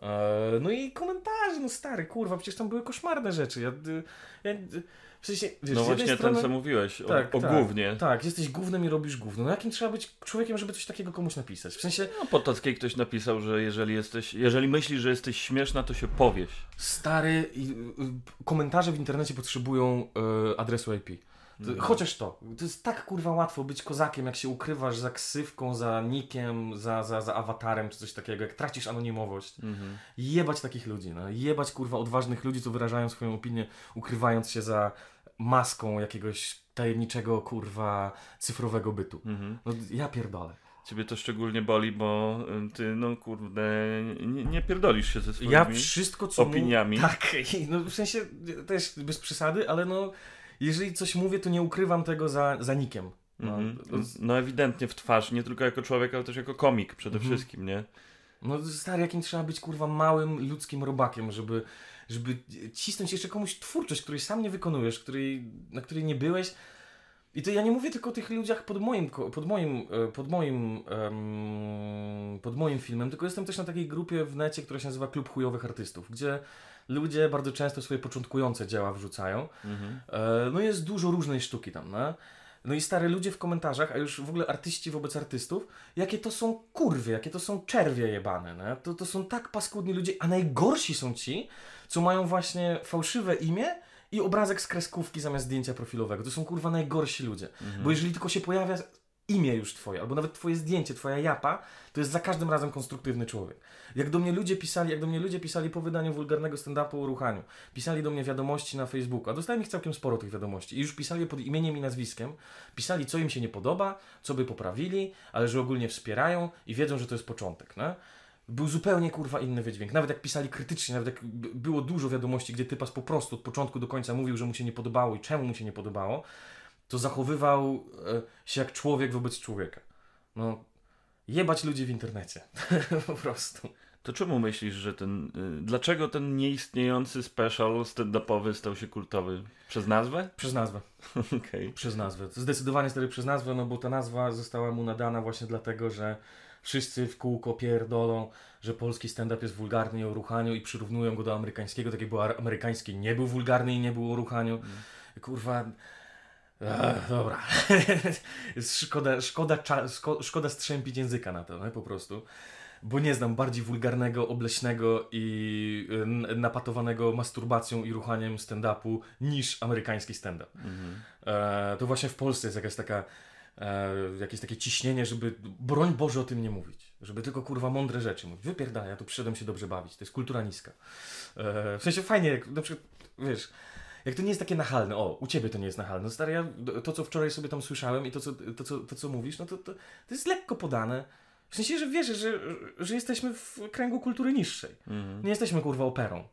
E, no i komentarze, no stary, kurwa, przecież tam były koszmarne rzeczy. Ja, ja, w sensie, wiesz, No właśnie strony, ten, co mówiłeś, o, Tak, o tak. głównie. Tak, jesteś głównym i robisz gówno. No jakim trzeba być człowiekiem, żeby coś takiego komuś napisać? W sensie, No Potockiej ktoś napisał, że jeżeli jesteś, jeżeli myślisz, że jesteś śmieszna, to się powieś. stary, komentarze w internecie potrzebują y, adresu IP. To, Mhm. Chociaż to. To jest tak kurwa łatwo być kozakiem, jak się ukrywasz za ksywką, za nikiem, za, za, za awatarem czy coś takiego, jak tracisz anonimowość. Mhm. Jebać takich ludzi, no. Jebać kurwa odważnych ludzi, co wyrażają swoją opinię, ukrywając się za maską jakiegoś tajemniczego kurwa cyfrowego bytu. Mhm. No ja pierdolę. Ciebie to szczególnie boli, bo ty, no kurde, nie, nie pierdolisz się ze swoimi Ja wszystko co mu- opiniami. Tak, i no w sensie też bez przesady, ale no jeżeli coś mówię, to nie ukrywam tego za, za nikiem. No, Mhm. to- No ewidentnie w twarz, nie tylko jako człowiek, ale też jako komik przede Mhm. wszystkim, nie? No stary, jakim trzeba być kurwa małym ludzkim robakiem, żeby, żeby cisnąć jeszcze komuś twórczość, której sam nie wykonujesz, której, na której nie byłeś. I to ja nie mówię tylko o tych ludziach pod moim, pod moim, e, pod moim, pod moim filmem, tylko jestem też na takiej grupie w necie, która się nazywa Klub Chujowych Artystów, gdzie ludzie bardzo często swoje początkujące dzieła wrzucają. Mhm. E, No jest dużo różnej sztuki tam, no. No i stare ludzie w komentarzach, a już w ogóle artyści wobec artystów, jakie to są kurwy, jakie to są czerwie jebane, no. To, to są tak paskudni ludzie, a najgorsi są ci, co mają właśnie fałszywe imię i obrazek z kreskówki zamiast zdjęcia profilowego. To są kurwa najgorsi ludzie. Bo jeżeli tylko się pojawia imię już twoje, albo nawet twoje zdjęcie, twoja japa, to jest za każdym razem konstruktywny człowiek. Jak do mnie ludzie pisali, jak do mnie ludzie pisali po wydaniu wulgarnego stand-upu o ruchaniu, pisali do mnie wiadomości na Facebooku, a dostałem ich całkiem sporo tych wiadomości i już pisali pod imieniem i nazwiskiem, pisali co im się nie podoba, co by poprawili, ale że ogólnie wspierają i wiedzą, że to jest początek, no? Był zupełnie kurwa inny wydźwięk. Nawet jak pisali krytycznie, nawet jak było dużo wiadomości, gdzie typas po prostu od początku do końca mówił, że mu się nie podobało i czemu mu się nie podobało, to zachowywał e, się jak człowiek wobec człowieka. No, jebać ludzi w internecie. po prostu. To czemu myślisz, że ten. Y, dlaczego ten nieistniejący special stand-upowy stał się kultowy? Przez nazwę? Przez nazwę. Okej. Przez nazwę. Zdecydowanie wtedy przez nazwę, no bo ta nazwa została mu nadana właśnie dlatego, że wszyscy w kółko pierdolą, że polski stand-up jest wulgarny i o ruchaniu i przyrównują go do amerykańskiego, tak jak był amerykański, nie był wulgarny i nie był o ruchaniu. Kurwa... Ech, dobra. szkoda, szkoda, cza, szko, szkoda strzępić języka na to, nie? po prostu. Bo nie znam bardziej wulgarnego, obleśnego i napatowanego masturbacją i ruchaniem stand-upu niż amerykański stand-up. Mhm. E, to właśnie w Polsce jest jakaś taka, e, jakieś takie ciśnienie, żeby broń Boże o tym nie mówić. Żeby tylko kurwa mądre rzeczy mówić. Wypierdala, ja tu przyszedłem się dobrze bawić. To jest kultura niska. E, w sensie fajnie, jak na przykład, wiesz, jak to nie jest takie nachalne, o, u ciebie to nie jest nachalne. No stary, ja, to co wczoraj sobie tam słyszałem i to co, to, co, to, co mówisz, no to, to, to jest lekko podane. W sensie, że wiesz, że, że jesteśmy w kręgu kultury niższej. Mhm. Nie jesteśmy kurwa operą.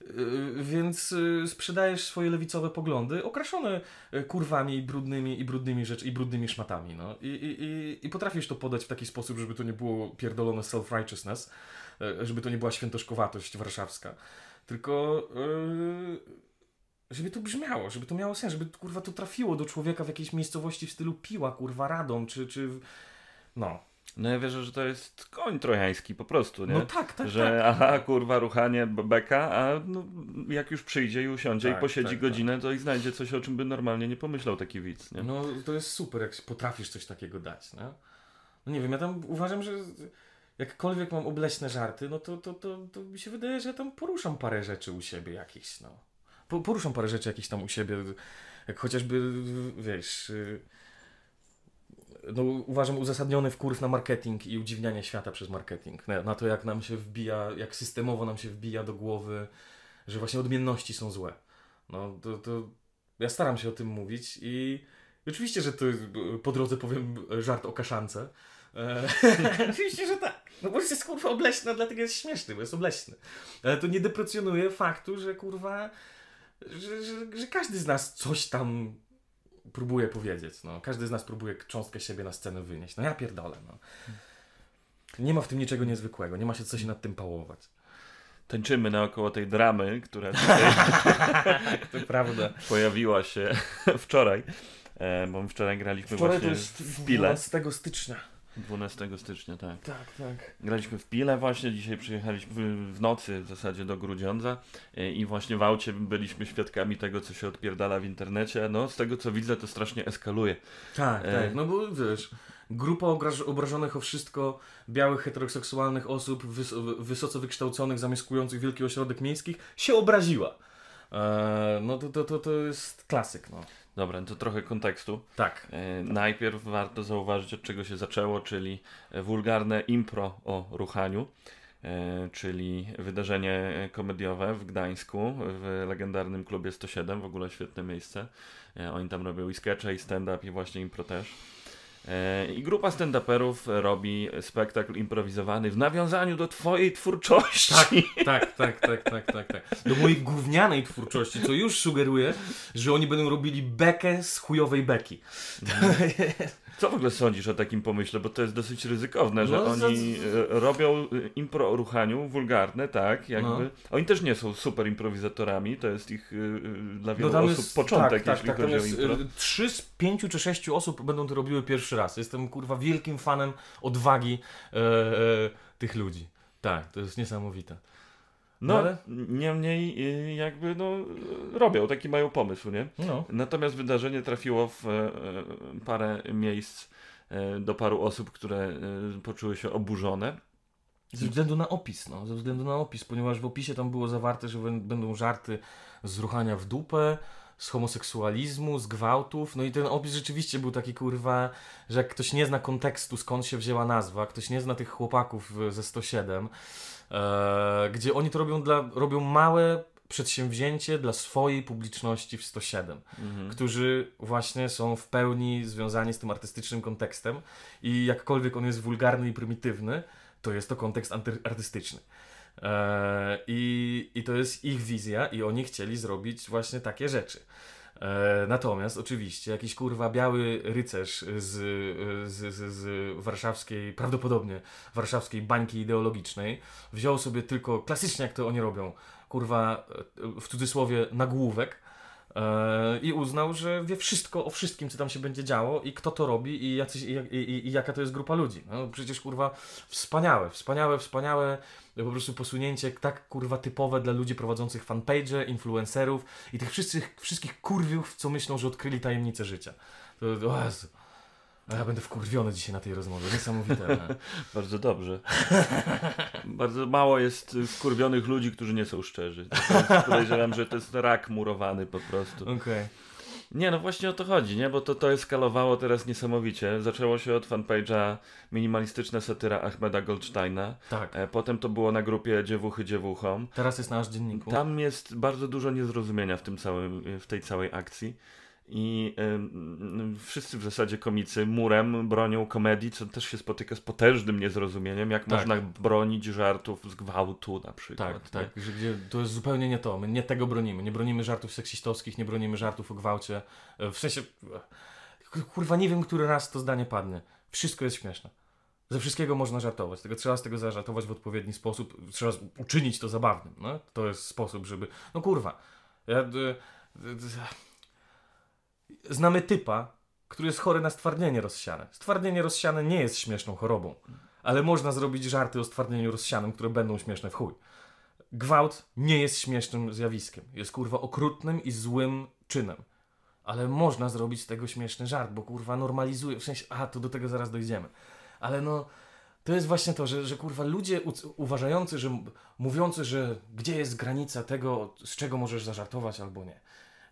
Yy, Więc yy, sprzedajesz swoje lewicowe poglądy, okraszone yy, kurwami i brudnymi, i brudnymi rzecz, i brudnymi szmatami, no. I, i, i, I potrafisz to podać w taki sposób, żeby to nie było pierdolone self-righteousness, żeby to nie była świętoszkowatość warszawska, tylko żeby to brzmiało, żeby to miało sens, żeby kurwa to trafiło do człowieka w jakiejś miejscowości w stylu Piła, kurwa, Radom, czy, czy no. No ja wierzę, że to jest koń trojański po prostu, nie? No tak, tak, że tak. aha, kurwa, ruchanie beka, a no, jak już przyjdzie i usiądzie Tak, i posiedzi tak, godzinę, to i znajdzie coś, o czym by normalnie nie pomyślał taki widz, nie? No to jest super, jak potrafisz coś takiego dać, nie? No nie wiem, ja tam uważam, że jakkolwiek mam obleśne żarty, no to, to, to, to mi się wydaje, że ja tam poruszam parę rzeczy u siebie jakichś, no. Po, poruszam parę rzeczy jakichś tam u siebie, jak chociażby, wiesz, y, no, uważam uzasadniony wkurw na marketing i udziwnianie świata przez marketing. Na, na to, jak nam się wbija, jak systemowo nam się wbija do głowy, że właśnie odmienności są złe. No to, to ja staram się o tym mówić i oczywiście, że to po drodze powiem żart o kaszance. E, oczywiście, że tak. No bo jest kurwa obleśny, dlatego jest śmieszny, bo jest obleśny. Ale to nie deprecjonuje faktu, że kurwa, że, że, że każdy z nas coś tam próbuje powiedzieć. No. Każdy z nas próbuje cząstkę siebie na scenę wynieść. No ja pierdolę. No. Nie ma w tym niczego niezwykłego, nie ma się co się nad tym pałować. Tańczymy naokoło tej dramy, która tutaj prawda. pojawiła się wczoraj, e, bo my wczoraj graliśmy Wczoraj właśnie to jest w Pile. 12 stycznia. 12 stycznia, tak. Tak, tak. Graliśmy w Pile właśnie, dzisiaj przyjechaliśmy w- nocy w zasadzie do Grudziądza e, i właśnie w aucie byliśmy świadkami tego, co się odpierdala w internecie. No, z tego co widzę, to strasznie eskaluje. Tak, E. tak. No bo wiesz, grupa obraż- obrażonych o wszystko białych, heteroseksualnych osób, wys- wysoce wykształconych, zamieszkujących wielki ośrodek miejskich, się obraziła. E, no to, to, to, to jest klasyk, no. Dobra, to trochę kontekstu. Tak. E, Najpierw warto zauważyć, od czego się zaczęło, czyli wulgarne impro o ruchaniu, e, czyli wydarzenie komediowe w Gdańsku, w legendarnym klubie 107, w ogóle świetne miejsce. E, Oni tam robią i skecze, i stand-up, i właśnie impro też. E, I grupa stand-uperów robi spektakl improwizowany w nawiązaniu do twojej twórczości. Tak, tak, tak, tak, tak, tak. Do mojej gównianej twórczości, co już sugeruje, że oni będą robili bekę z chujowej beki. Co w ogóle sądzisz o takim pomyśle? Bo to jest dosyć ryzykowne, że No, oni e, robią e, impro o ruchaniu, wulgarne, tak, jakby. No. Oni też nie są super improwizatorami, to jest ich e, dla wielu No osób jest, początek, tak, tak, jeśli tak, chodzi o jest, impro. Trzy z pięciu czy sześciu osób będą to robiły pierwszy raz. Jestem kurwa wielkim fanem odwagi e, e, tych ludzi. Tak, to jest niesamowite. No, ale- niemniej e, jakby, no, robią, taki mają pomysł, nie? No. Natomiast wydarzenie trafiło w e, parę miejsc e, do paru osób, które e, poczuły się oburzone. Ze względu na opis, no, ze względu na opis, ponieważ w opisie tam było zawarte, że bę- będą żarty z ruchania w dupę, z homoseksualizmu, z gwałtów, no i ten opis rzeczywiście był taki kurwa, że jak ktoś nie zna kontekstu, skąd się wzięła nazwa, ktoś nie zna tych chłopaków ze 107, e, gdzie oni to robią dla, robią małe przedsięwzięcie dla swojej publiczności w 107 Mhm. którzy właśnie są w pełni związani z tym artystycznym kontekstem i jakkolwiek on jest wulgarny i prymitywny, to jest to kontekst artystyczny. Eee, i, I to jest ich wizja i oni chcieli zrobić właśnie takie rzeczy. Eee, natomiast oczywiście jakiś kurwa biały rycerz z, z, z, z warszawskiej, prawdopodobnie warszawskiej bańki ideologicznej wziął sobie tylko, klasycznie jak to oni robią, kurwa e, w cudzysłowie nagłówek e, i uznał, że wie wszystko o wszystkim, co tam się będzie działo i kto to robi i, jacyś, i, i, i jaka to jest grupa ludzi. No, przecież kurwa wspaniałe, wspaniałe, wspaniałe po prostu posunięcie tak kurwa typowe dla ludzi prowadzących fanpage, influencerów i tych wszystkich, wszystkich kurwiów, co myślą, że odkryli tajemnicę życia. To, o Jezu. A Ja będę wkurwiony dzisiaj na tej rozmowie. Niesamowite. Bardzo dobrze. Bardzo mało jest wkurwionych ludzi, którzy nie są szczerzy. Podejrzewam, że to jest rak murowany po prostu. Okej. Nie, no właśnie o to chodzi, nie? Bo to, to eskalowało teraz niesamowicie. Zaczęło się od fanpage'a minimalistyczna satyra Ahmeda Goldsteina. Tak. E, Potem to było na grupie Dziewuchy Dziewuchom. Teraz jest nasz dzienniku. Tam jest bardzo dużo niezrozumienia w, tym całym, w tej całej akcji. I ym, wszyscy w zasadzie komicy murem bronią komedii, co też się spotyka z potężnym niezrozumieniem, jak Tak. można bronić żartów z gwałtu na przykład. Tak, tak, że gdzie to jest zupełnie nie to. My nie tego bronimy. Nie bronimy żartów seksistowskich, nie bronimy żartów o gwałcie. E, W sensie, e, kurwa, nie wiem, który raz to zdanie padnie. Wszystko jest śmieszne. Ze wszystkiego można żartować, tylko trzeba z tego zażartować w odpowiedni sposób. Trzeba uczynić to zabawnym. No? To jest sposób, żeby. No kurwa. Ja, e, znamy typa, który jest chory na stwardnienie rozsiane. Stwardnienie rozsiane nie jest śmieszną chorobą, ale można zrobić żarty o stwardnieniu rozsianym, które będą śmieszne w chuj. Gwałt nie jest śmiesznym zjawiskiem. Jest kurwa okrutnym i złym czynem. Ale można zrobić z tego śmieszny żart, bo kurwa normalizuje, w sensie, a to do tego zaraz dojdziemy. Ale no, to jest właśnie to, że, że kurwa ludzie uważający, że mówiący, że gdzie jest granica tego, z czego możesz zażartować albo nie.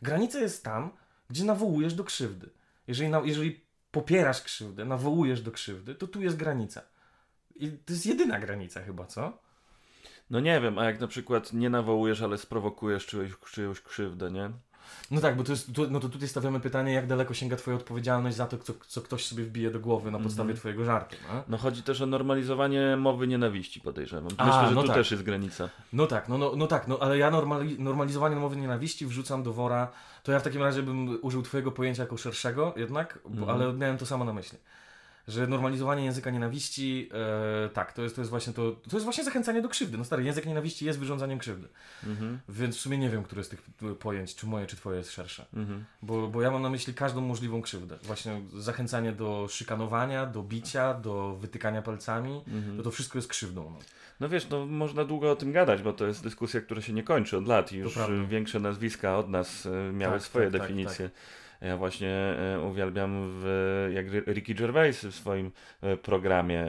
Granica jest tam, gdzie nawołujesz do krzywdy. Jeżeli, na, jeżeli popierasz krzywdę, nawołujesz do krzywdy, to tu jest granica. I to jest jedyna granica chyba, co? No nie wiem, a jak na przykład nie nawołujesz, ale sprowokujesz czyjąś, czyjąś krzywdę, nie? No tak, bo to jest, tu, no to tutaj stawiamy pytanie, jak daleko sięga twoja odpowiedzialność za to, co, co ktoś sobie wbije do głowy na podstawie Mhm. twojego żartu. No? No chodzi też o normalizowanie mowy nienawiści, podejrzewam. A, Myślę, że no tu tak. też jest granica. No tak, no, no, no tak, no ale ja normali, normalizowanie mowy nienawiści wrzucam do wora, to ja w takim razie bym użył twojego pojęcia jako szerszego jednak, bo, Mhm. ale miałem to samo na myśli. Że normalizowanie języka nienawiści, e, tak, to jest, to jest właśnie to, to jest właśnie zachęcanie do krzywdy. No stary, język nienawiści jest wyrządzaniem krzywdy. Mhm. Więc w sumie nie wiem, które z tych pojęć, czy moje, czy twoje jest szersze. Mhm. Bo, bo ja mam na myśli każdą możliwą krzywdę. Właśnie zachęcanie do szykanowania, do bicia, do wytykania palcami. Mhm. To to wszystko jest krzywdą. No. No wiesz, no można długo o tym gadać, bo to jest dyskusja, która się nie kończy od lat i już większe nazwiska od nas y, miały Tak, swoje tak, tak, definicje. Ja właśnie y, uwielbiam, w, jak Ricky Gervais w swoim y, programie,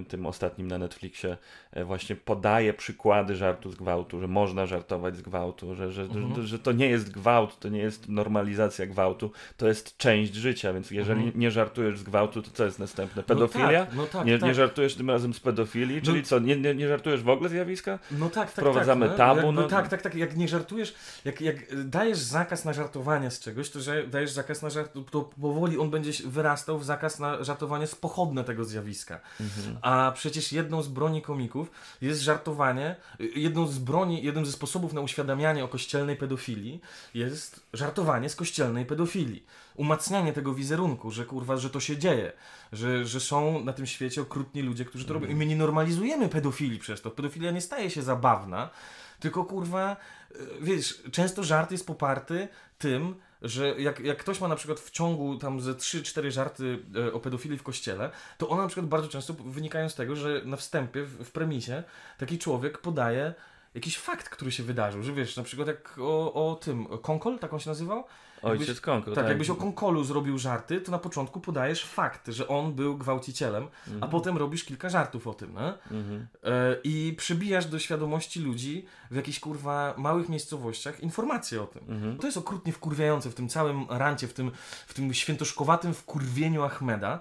y, tym ostatnim na Netflixie, właśnie podaje przykłady żartu z gwałtu, że można żartować z gwałtu, że, że, Mhm. że, że to nie jest gwałt, to nie jest normalizacja gwałtu, to jest część życia, więc jeżeli Mhm. nie żartujesz z gwałtu, to co jest następne? Pedofilia? No tak, no tak, nie, tak. nie żartujesz tym razem z pedofilii, czyli No- co, nie, nie, nie żartujesz w ogóle zjawiska? No tak, tak, Wprowadzamy tak. tabu, Jakby no. Tak, tak, tak. Jak nie żartujesz, jak, jak dajesz zakaz na żartowanie z czegoś, to że dajesz zakaz na żart, to powoli on będzie wyrastał w zakaz na żartowanie z pochodne tego zjawiska. Mhm. A przecież jedną z broni komików jest żartowanie, y, jedną z broni, jednym ze sposobów na uświadamianie o kościelnej pedofilii jest żartowanie z kościelnej pedofilii. Umacnianie tego wizerunku, że kurwa, że to się dzieje, że, że są na tym świecie okrutni ludzie, którzy to robią. I my nie normalizujemy pedofilii przez to. Pedofilia nie staje się zabawna, tylko kurwa, y, wiesz, często żart jest poparty tym, że jak, jak ktoś ma na przykład w ciągu tam ze 3-4 żarty e, o pedofilii w kościele, to one na przykład bardzo często wynikają z tego, że na wstępie, w, w premisie, taki człowiek podaje jakiś fakt, który się wydarzył, że wiesz, na przykład jak o, o tym, Konkol, tak on się nazywał? Ojciec Konko, Tak, jakbyś o Konkolu zrobił żarty, to na początku podajesz fakt, że on był gwałcicielem, a potem robisz kilka żartów o tym, nie? Mhm. E, I przybijasz do świadomości ludzi w jakichś kurwa małych miejscowościach informacje o tym. Mhm. To jest okrutnie wkurwiające w tym całym rancie, w tym, w tym świętoszkowatym wkurwieniu Ahmeda,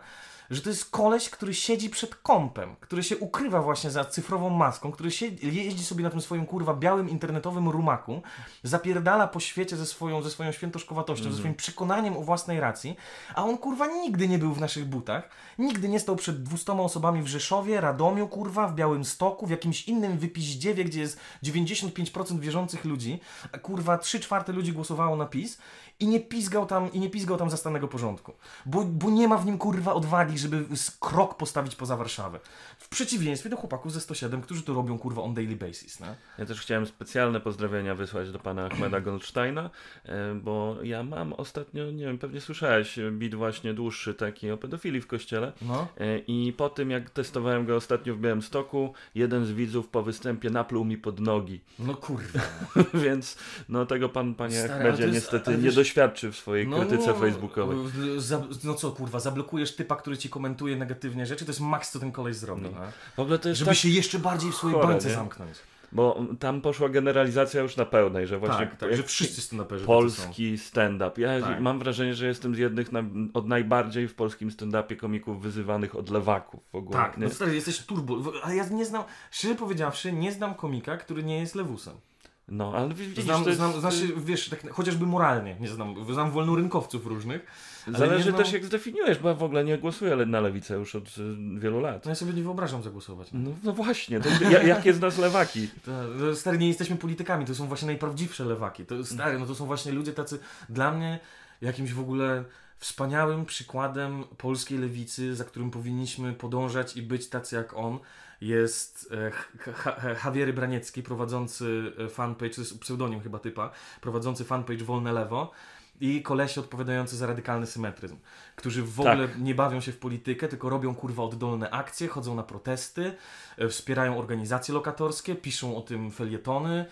że to jest koleś, który siedzi przed kąpem, który się ukrywa właśnie za cyfrową maską, który się, jeździ sobie na tym swoim kurwa białym internetowym rumaku, zapierdala po świecie ze swoją, ze swoją świętoszkowatością, ze swoim przekonaniem o własnej racji, a on kurwa nigdy nie był w naszych butach, nigdy nie stał przed 200 osobami w Rzeszowie, Radomiu, kurwa, w Białymstoku, w jakimś innym wypiździewie, gdzie jest 95% wierzących ludzi, a kurwa 3 czwarte ludzi głosowało na PiS i nie pizgał tam, i nie pizgał tam zastanego porządku. Bo, bo nie ma w nim kurwa odwagi, żeby krok postawić poza Warszawę. W przeciwieństwie do chłopaków ze 107, którzy to robią kurwa on daily basis, nie? Ja też chciałem specjalne pozdrowienia wysłać do pana Ahmeda Goldsteina, e, bo ja mam ostatnio, nie wiem, pewnie słyszałeś, bit właśnie dłuższy taki o pedofilii w kościele. No. E, I po tym, jak testowałem go ostatnio w Białymstoku, jeden z widzów po występie napluł mi pod nogi. No kurwa. Więc no tego pan, panie Stary, Ahmedzie, niestety nie wiesz- doświadczy w swojej krytyce no, facebookowej. Za, no co kurwa, zablokujesz typa, który ci komentuje negatywnie rzeczy, to jest maks, co ten koleś zrobi. No. W ogóle to jest Żeby tak, się jeszcze bardziej w swojej chore, bańce nie? zamknąć. bo tam poszła generalizacja już na pełnej, że właśnie tak, tak, że wszyscy stand-uperzy polski stand-up. Ja Tak. mam wrażenie, że jestem z jednych na, od najbardziej w polskim stand-upie komików wyzywanych od lewaków w ogóle. Tak, nie? no stary, jesteś turbo. Ale ja nie znam, szczerze powiedziawszy, nie znam komika, który nie jest lewusem. No, ale widzisz, Znam, to jest, znam znaczy, wiesz, tak, chociażby moralnie nie znam. Znam wolnorynkowców różnych. ale zależy znam- też jak zdefiniujesz, bo ja w ogóle nie głosuję na lewicę już od y, wielu lat. No ja sobie nie wyobrażam zagłosować. No, no właśnie, to, ja, jakie z nas lewaki? To, no, stary, nie jesteśmy politykami, to są właśnie najprawdziwsze lewaki. To, stary, no to są właśnie ludzie tacy, dla mnie, jakimś w ogóle wspaniałym przykładem polskiej lewicy, za którym powinniśmy podążać i być tacy jak on, jest e, Javier Braniecki, prowadzący e, fanpage, to jest pseudonim chyba typa, prowadzący fanpage Wolne Lewo i kolesi odpowiadający za radykalny symetryzm, którzy w ogóle nie bawią się w politykę, tylko robią kurwa oddolne akcje, chodzą na protesty, e, wspierają organizacje lokatorskie, piszą o tym felietony,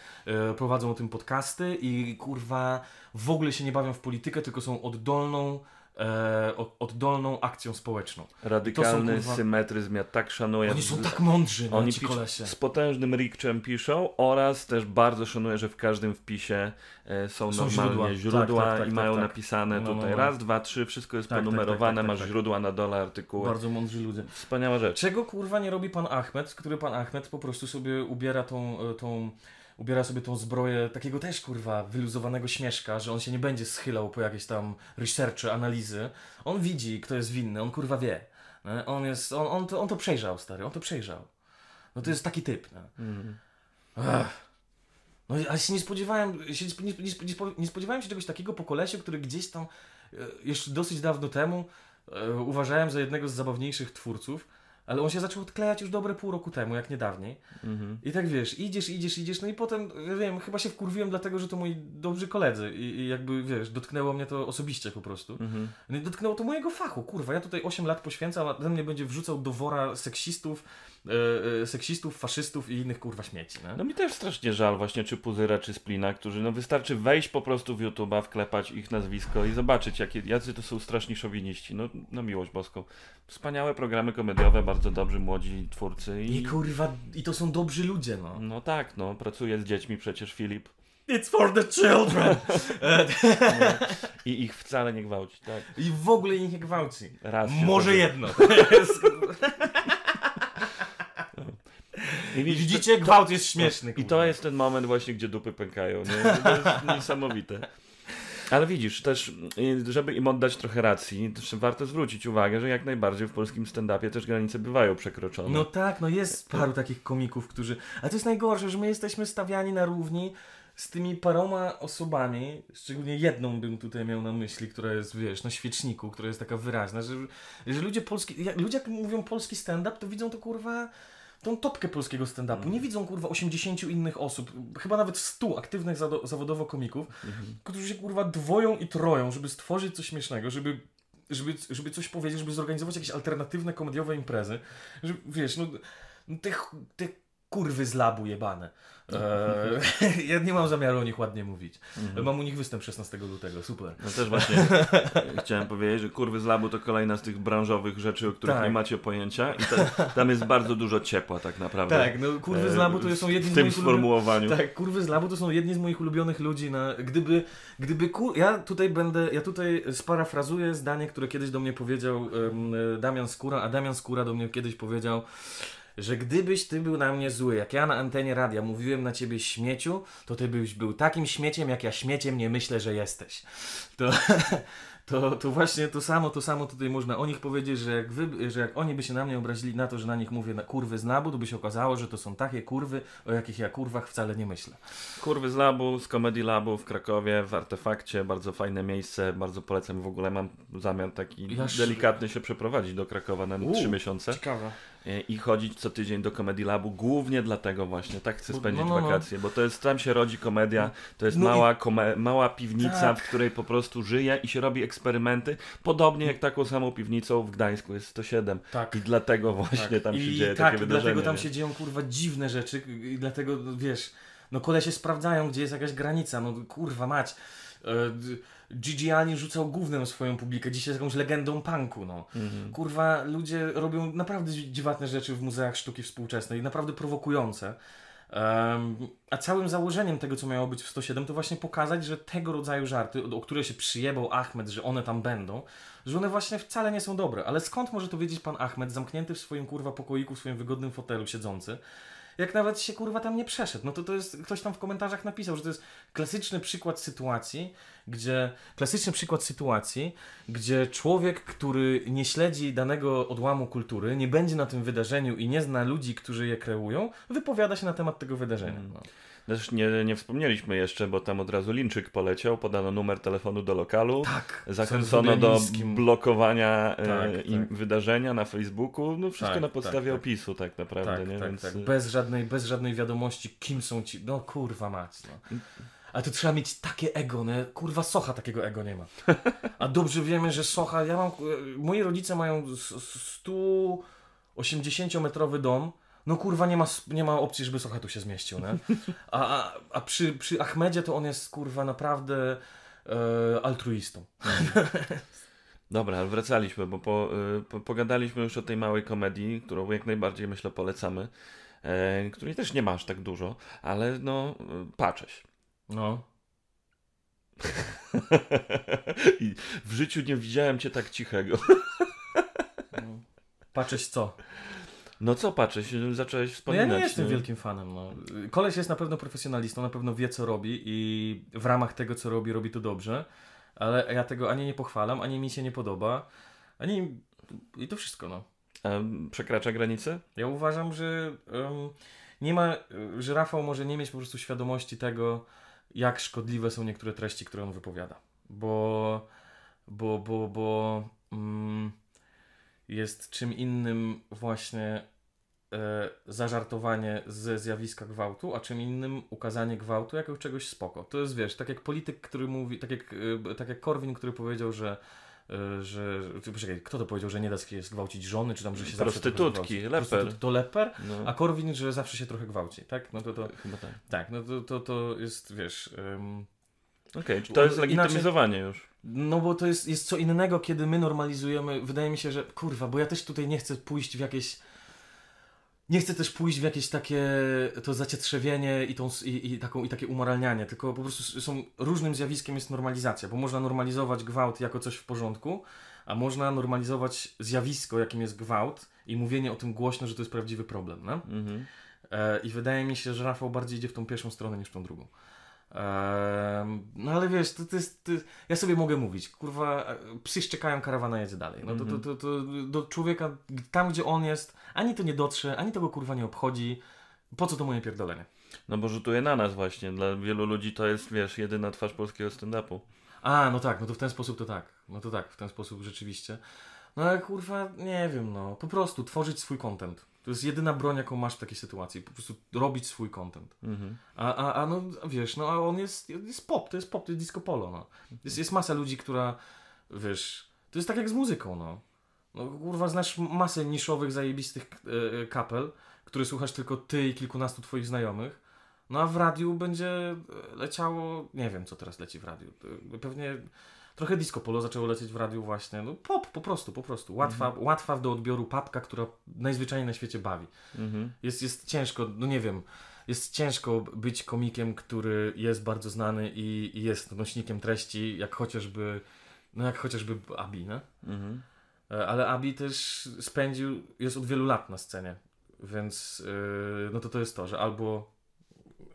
prowadzą o tym podcasty i kurwa w ogóle się nie bawią w politykę, tylko są oddolną e, od- oddolną akcją społeczną. Radykalny kurwa- symetryzm, ja tak szanuję. Oni są tak mądrzy, no, Oni ci kolesie. z potężnym rikczem piszą oraz też bardzo szanuję, że w każdym wpisie e, są, Są normalnie źródła. źródła, Tak, tak, tak, i tak, mają tak. napisane No, no, tutaj no. raz, dwa, trzy, wszystko jest Tak, tak, ponumerowane, tak, tak, masz tak. źródła na dole, artykuły. Bardzo mądrzy ludzie. Wspaniała rzecz. Czego kurwa nie robi pan Ahmed, który pan Ahmed po prostu sobie ubiera tą, e, tą ubiera sobie tą zbroję takiego też kurwa wyluzowanego śmieszka, że on się nie będzie schylał po jakieś tam researche, analizy. On widzi, kto jest winny, on kurwa wie. nie? On jest, on, on, to, on to przejrzał, stary, on to przejrzał. No to jest taki typ. nie? Ech. No ale się nie spodziewałem, się nie, nie, nie, spo- nie spodziewałem się czegoś takiego po kolesiu, który gdzieś tam e, jeszcze dosyć dawno temu e, uważałem za jednego z zabawniejszych twórców, ale on się zaczął odklejać już dobre pół roku temu, jak nie dawniej. Mhm. I tak wiesz, idziesz, idziesz, idziesz, no i potem, ja wiem, chyba się wkurwiłem dlatego, że to moi dobrzy koledzy i, i jakby, wiesz, dotknęło mnie to osobiście po prostu. Mhm. No i dotknęło to mojego fachu, kurwa, ja tutaj 8 lat poświęcam, a ten mnie będzie wrzucał do wora seksistów, e, e, seksistów, faszystów i innych kurwa śmieci, nie? No mi też strasznie żal właśnie czy Puzyra, czy Splina, którzy no wystarczy wejść po prostu w YouTube'a, wklepać ich nazwisko i zobaczyć jakie, jacy to są straszni szowiniści. No, no miłość boską. Wspaniałe programy komediowe, bardzo dobrzy młodzi twórcy I i... kurwa, i to są dobrzy ludzie, no. No tak, no, pracuje z dziećmi przecież Filip It's for the children! I ich wcale nie gwałci, tak. I w ogóle ich nie gwałci. Raz Może jedno. I widzisz, Widzicie, gwałt jest śmieszny. I kurwa. to jest ten moment właśnie, gdzie dupy pękają. Nie? To jest niesamowite. Ale widzisz, też, y, żeby im oddać trochę racji, też warto zwrócić uwagę, że jak najbardziej w polskim stand-upie też granice bywają przekroczone. No tak, no jest paru takich komików, którzy... A to jest najgorsze, że my jesteśmy stawiani na równi z tymi paroma osobami, szczególnie jedną bym tutaj miał na myśli, która jest, wiesz, na świeczniku, która jest taka wyraźna, że, że ludzie polski... jak- Ludzie jak mówią polski stand-up, to widzą to kurwa... Tą topkę polskiego stand-upu. Nie widzą kurwa 80 innych osób, chyba nawet 100 aktywnych zawodowo komików, którzy się kurwa dwoją i troją, żeby stworzyć coś śmiesznego, żeby, żeby, żeby coś powiedzieć, żeby zorganizować jakieś alternatywne komediowe imprezy. Że, wiesz, no, no te, te kurwy z labu jebane. Eee, ja nie mam zamiaru o nich ładnie mówić. Mam u nich występ 16 lutego, super. No też właśnie chciałem powiedzieć, że kurwy z labu to kolejna z tych branżowych rzeczy, o których Tak. nie macie pojęcia i ta, tam jest bardzo dużo ciepła tak naprawdę. Tak, no kurwy z labu to E, są jedni w z tym moich ulubionych... sformułowaniu. Tak, kurwy z labu to są jedni z moich ulubionych ludzi na... Gdyby, gdyby kur... Ja tutaj będę, ja tutaj sparafrazuję zdanie, które kiedyś do mnie powiedział em, Damian Skóra, a Damian Skóra do mnie kiedyś powiedział, że gdybyś ty był na mnie zły, jak ja na antenie radia mówiłem na ciebie śmieciu, to ty byś był takim śmieciem, jak ja śmieciem nie myślę, że jesteś. To, to, to właśnie to samo, to samo tutaj można o nich powiedzieć, że jak, wy, że jak oni by się na mnie obrazili na to, że na nich mówię na kurwy z labu, to by się okazało, że to są takie kurwy, o jakich ja kurwach wcale nie myślę. Kurwy z labu, z Comedy Labu w Krakowie, w Artefakcie, bardzo fajne miejsce, bardzo polecam. W ogóle mam zamiar taki delikatny się przeprowadzić do Krakowa na trzy miesiące Ciekawe. E, i chodzić co tydzień do Comedy Labu, głównie dlatego właśnie, tak chcę spędzić no, no, no. wakacje, bo to jest, tam się rodzi komedia, to jest No i- mała, kome, mała piwnica, Tak. w której po prostu żyje i się robi eksperymenty, podobnie jak taką samą piwnicą w Gdańsku jest 107 Tak. i dlatego właśnie tam się I dzieje tak, takie i wydarzenie. dlatego tam się dzieją kurwa dziwne rzeczy i dlatego wiesz, no kolesie sprawdzają, gdzie jest jakaś granica, no kurwa mać. E, d- Gigi Allen rzucał gównem swoją publikę, dzisiaj jest jakąś legendą punku, no. Mhm. Kurwa, ludzie robią naprawdę dzi- dziwatne rzeczy w muzeach sztuki współczesnej, naprawdę prowokujące. Em, a całym założeniem tego, co miało być w 107, to właśnie pokazać, że tego rodzaju żarty, o o które się przyjebał Ahmed, że one tam będą, że one właśnie wcale nie są dobre. Ale skąd może to wiedzieć pan Ahmed, zamknięty w swoim kurwa pokoiku, w swoim wygodnym fotelu siedzący, jak nawet się kurwa tam nie przeszedł. No to to jest, ktoś tam w komentarzach napisał, że to jest klasyczny przykład sytuacji, gdzie, klasyczny przykład sytuacji, gdzie człowiek, który nie śledzi danego odłamu kultury, nie będzie na tym wydarzeniu i nie zna ludzi, którzy je kreują, wypowiada się na temat tego wydarzenia. No. Też nie, nie wspomnieliśmy jeszcze, bo tam od razu linczyk poleciał, podano numer telefonu do lokalu. Tak. Zachęcono do blokowania e, Tak, tak. wydarzenia na Facebooku. No wszystko Tak, na podstawie tak, tak. opisu tak naprawdę, Tak, nie? Więc e, Bez żadnej, bez żadnej wiadomości, kim są ci. No kurwa mać. No. A to trzeba mieć takie ego, nie? Kurwa Socha takiego ego nie ma. A dobrze wiemy, że Socha, ja mam, e, moi rodzice mają s- s- 180-metrowy dom, no kurwa nie ma, nie ma opcji, żeby Socha tu się zmieścił, nie? A, a, a przy, przy Achmedzie to on jest kurwa naprawdę e, altruistą. Dobra, ale wracaliśmy, bo po, y, po, pogadaliśmy już o tej małej komedii, którą jak najbardziej myślę polecamy, e, której też nie masz tak dużo, ale no, y, patrzeć. No. I w życiu nie widziałem cię tak cichego. no. Patrzeć co? No co patrzeć? Zacząłeś No wspominać. ja nie jestem nie? wielkim fanem. No. Koleś jest na pewno profesjonalistą, na pewno wie co robi i w ramach tego co robi, robi to dobrze, ale ja tego ani nie pochwalam, ani mi się nie podoba, ani... I to wszystko, no. A przekracza granicę? Ja uważam, że em, nie ma, że Rafał może nie mieć po prostu świadomości tego, jak szkodliwe są niektóre treści, które on wypowiada. Bo, bo, bo, bo mm, jest czym innym właśnie e, zażartowanie ze zjawiska gwałtu, a czym innym ukazanie gwałtu jako czegoś spoko. To jest, wiesz, tak jak polityk, który mówi, tak jak, e, tak jak Korwin, który powiedział, że e, że, poczekaj, kto to powiedział, że nie da się zgwałcić żony, czy tam, że się zawsze Prostytutki, gwałci? leper. Prostytut- To leper, No, a Korwin, że zawsze się trochę gwałci, tak? No to to, chyba tak. tak, no to, to, to jest, wiesz... ym, Okej, czy to jest Inaczej- legitymizowanie już. No bo to jest, jest co innego, kiedy my normalizujemy. Wydaje mi się, że kurwa, bo ja też tutaj nie chcę pójść w jakieś. Nie chcę też pójść w jakieś takie to zacietrzewienie i, tą, i, i, taką, i takie umoralnianie, tylko po prostu są różnym zjawiskiem jest normalizacja, bo można normalizować gwałt jako coś w porządku, a można normalizować zjawisko, jakim jest gwałt i mówienie o tym głośno, że to jest prawdziwy problem. No? Mhm. E, I wydaje mi się, że Rafał bardziej idzie w tą pierwszą stronę niż w tą drugą. No ale wiesz, to, to jest, to, ja sobie mogę mówić, kurwa, e, psy szczekają, karawana jedzie dalej. No to, to, Mhm. to, to do człowieka, tam gdzie on jest, ani to nie dotrze, ani to go kurwa nie obchodzi. Po co to moje pierdolenie? No bo rzutuje na nas właśnie. Dla wielu ludzi to jest, wiesz, jedyna twarz polskiego stand-upu. A, no tak, no to w ten sposób to tak. No to tak, w ten sposób rzeczywiście. No ale kurwa, nie wiem, no. Po prostu tworzyć swój content. To jest jedyna broń, jaką masz w takiej sytuacji. Po prostu robić swój content. Mhm. A, a, a no wiesz, no a on jest, jest pop, to jest pop, to jest disco polo, no. Jest, jest masa ludzi, która, wiesz, to jest tak jak z muzyką, no. No kurwa, znasz masę niszowych, zajebistych e, e, kapel, które słuchasz tylko ty i kilkunastu twoich znajomych. No a w radiu będzie leciało, nie wiem co teraz leci w radiu. E, Pewnie trochę disco polo zaczęło lecieć w radiu właśnie. No pop, po prostu, po prostu. Łatwa, łatwa do odbioru papka, która najzwyczajniej na świecie bawi. Mhm. Jest, jest ciężko, no nie wiem, jest ciężko być komikiem, który jest bardzo znany i, i jest nośnikiem treści, jak chociażby, no jak chociażby Abi, no? Mhm. E, Ale Abi też spędził, jest od wielu lat na scenie, więc yy, no to to jest to, że albo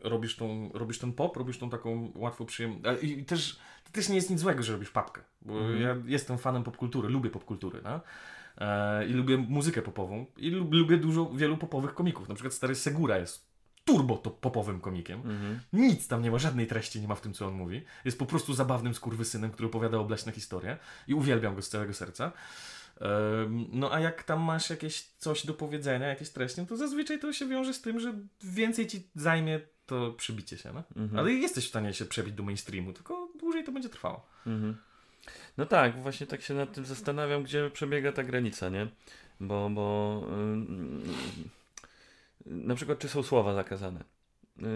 robisz, tą, robisz ten pop, robisz tą taką łatwo przyjemną, i też, to też nie jest nic złego, że robisz papkę, bo Mhm. ja jestem fanem popkultury, lubię popkultury, no? E, I lubię muzykę popową i lub, lubię dużo, wielu popowych komików, na przykład stary Segura jest turbo to popowym komikiem, Mhm. nic tam nie ma, żadnej treści nie ma w tym, co on mówi. Jest po prostu zabawnym skurwysynem, który opowiada obleśne historie i uwielbiam go z całego serca. No a jak tam masz jakieś coś do powiedzenia, jakieś treści, no to zazwyczaj to się wiąże z tym, że więcej ci zajmie to przybicie się, no? Mhm. Ale jesteś w stanie się przebić do mainstreamu, tylko dłużej to będzie trwało. Mhm. No tak, właśnie tak się nad tym zastanawiam, gdzie przebiega ta granica, nie? Bo, bo ym, na przykład, czy są słowa zakazane?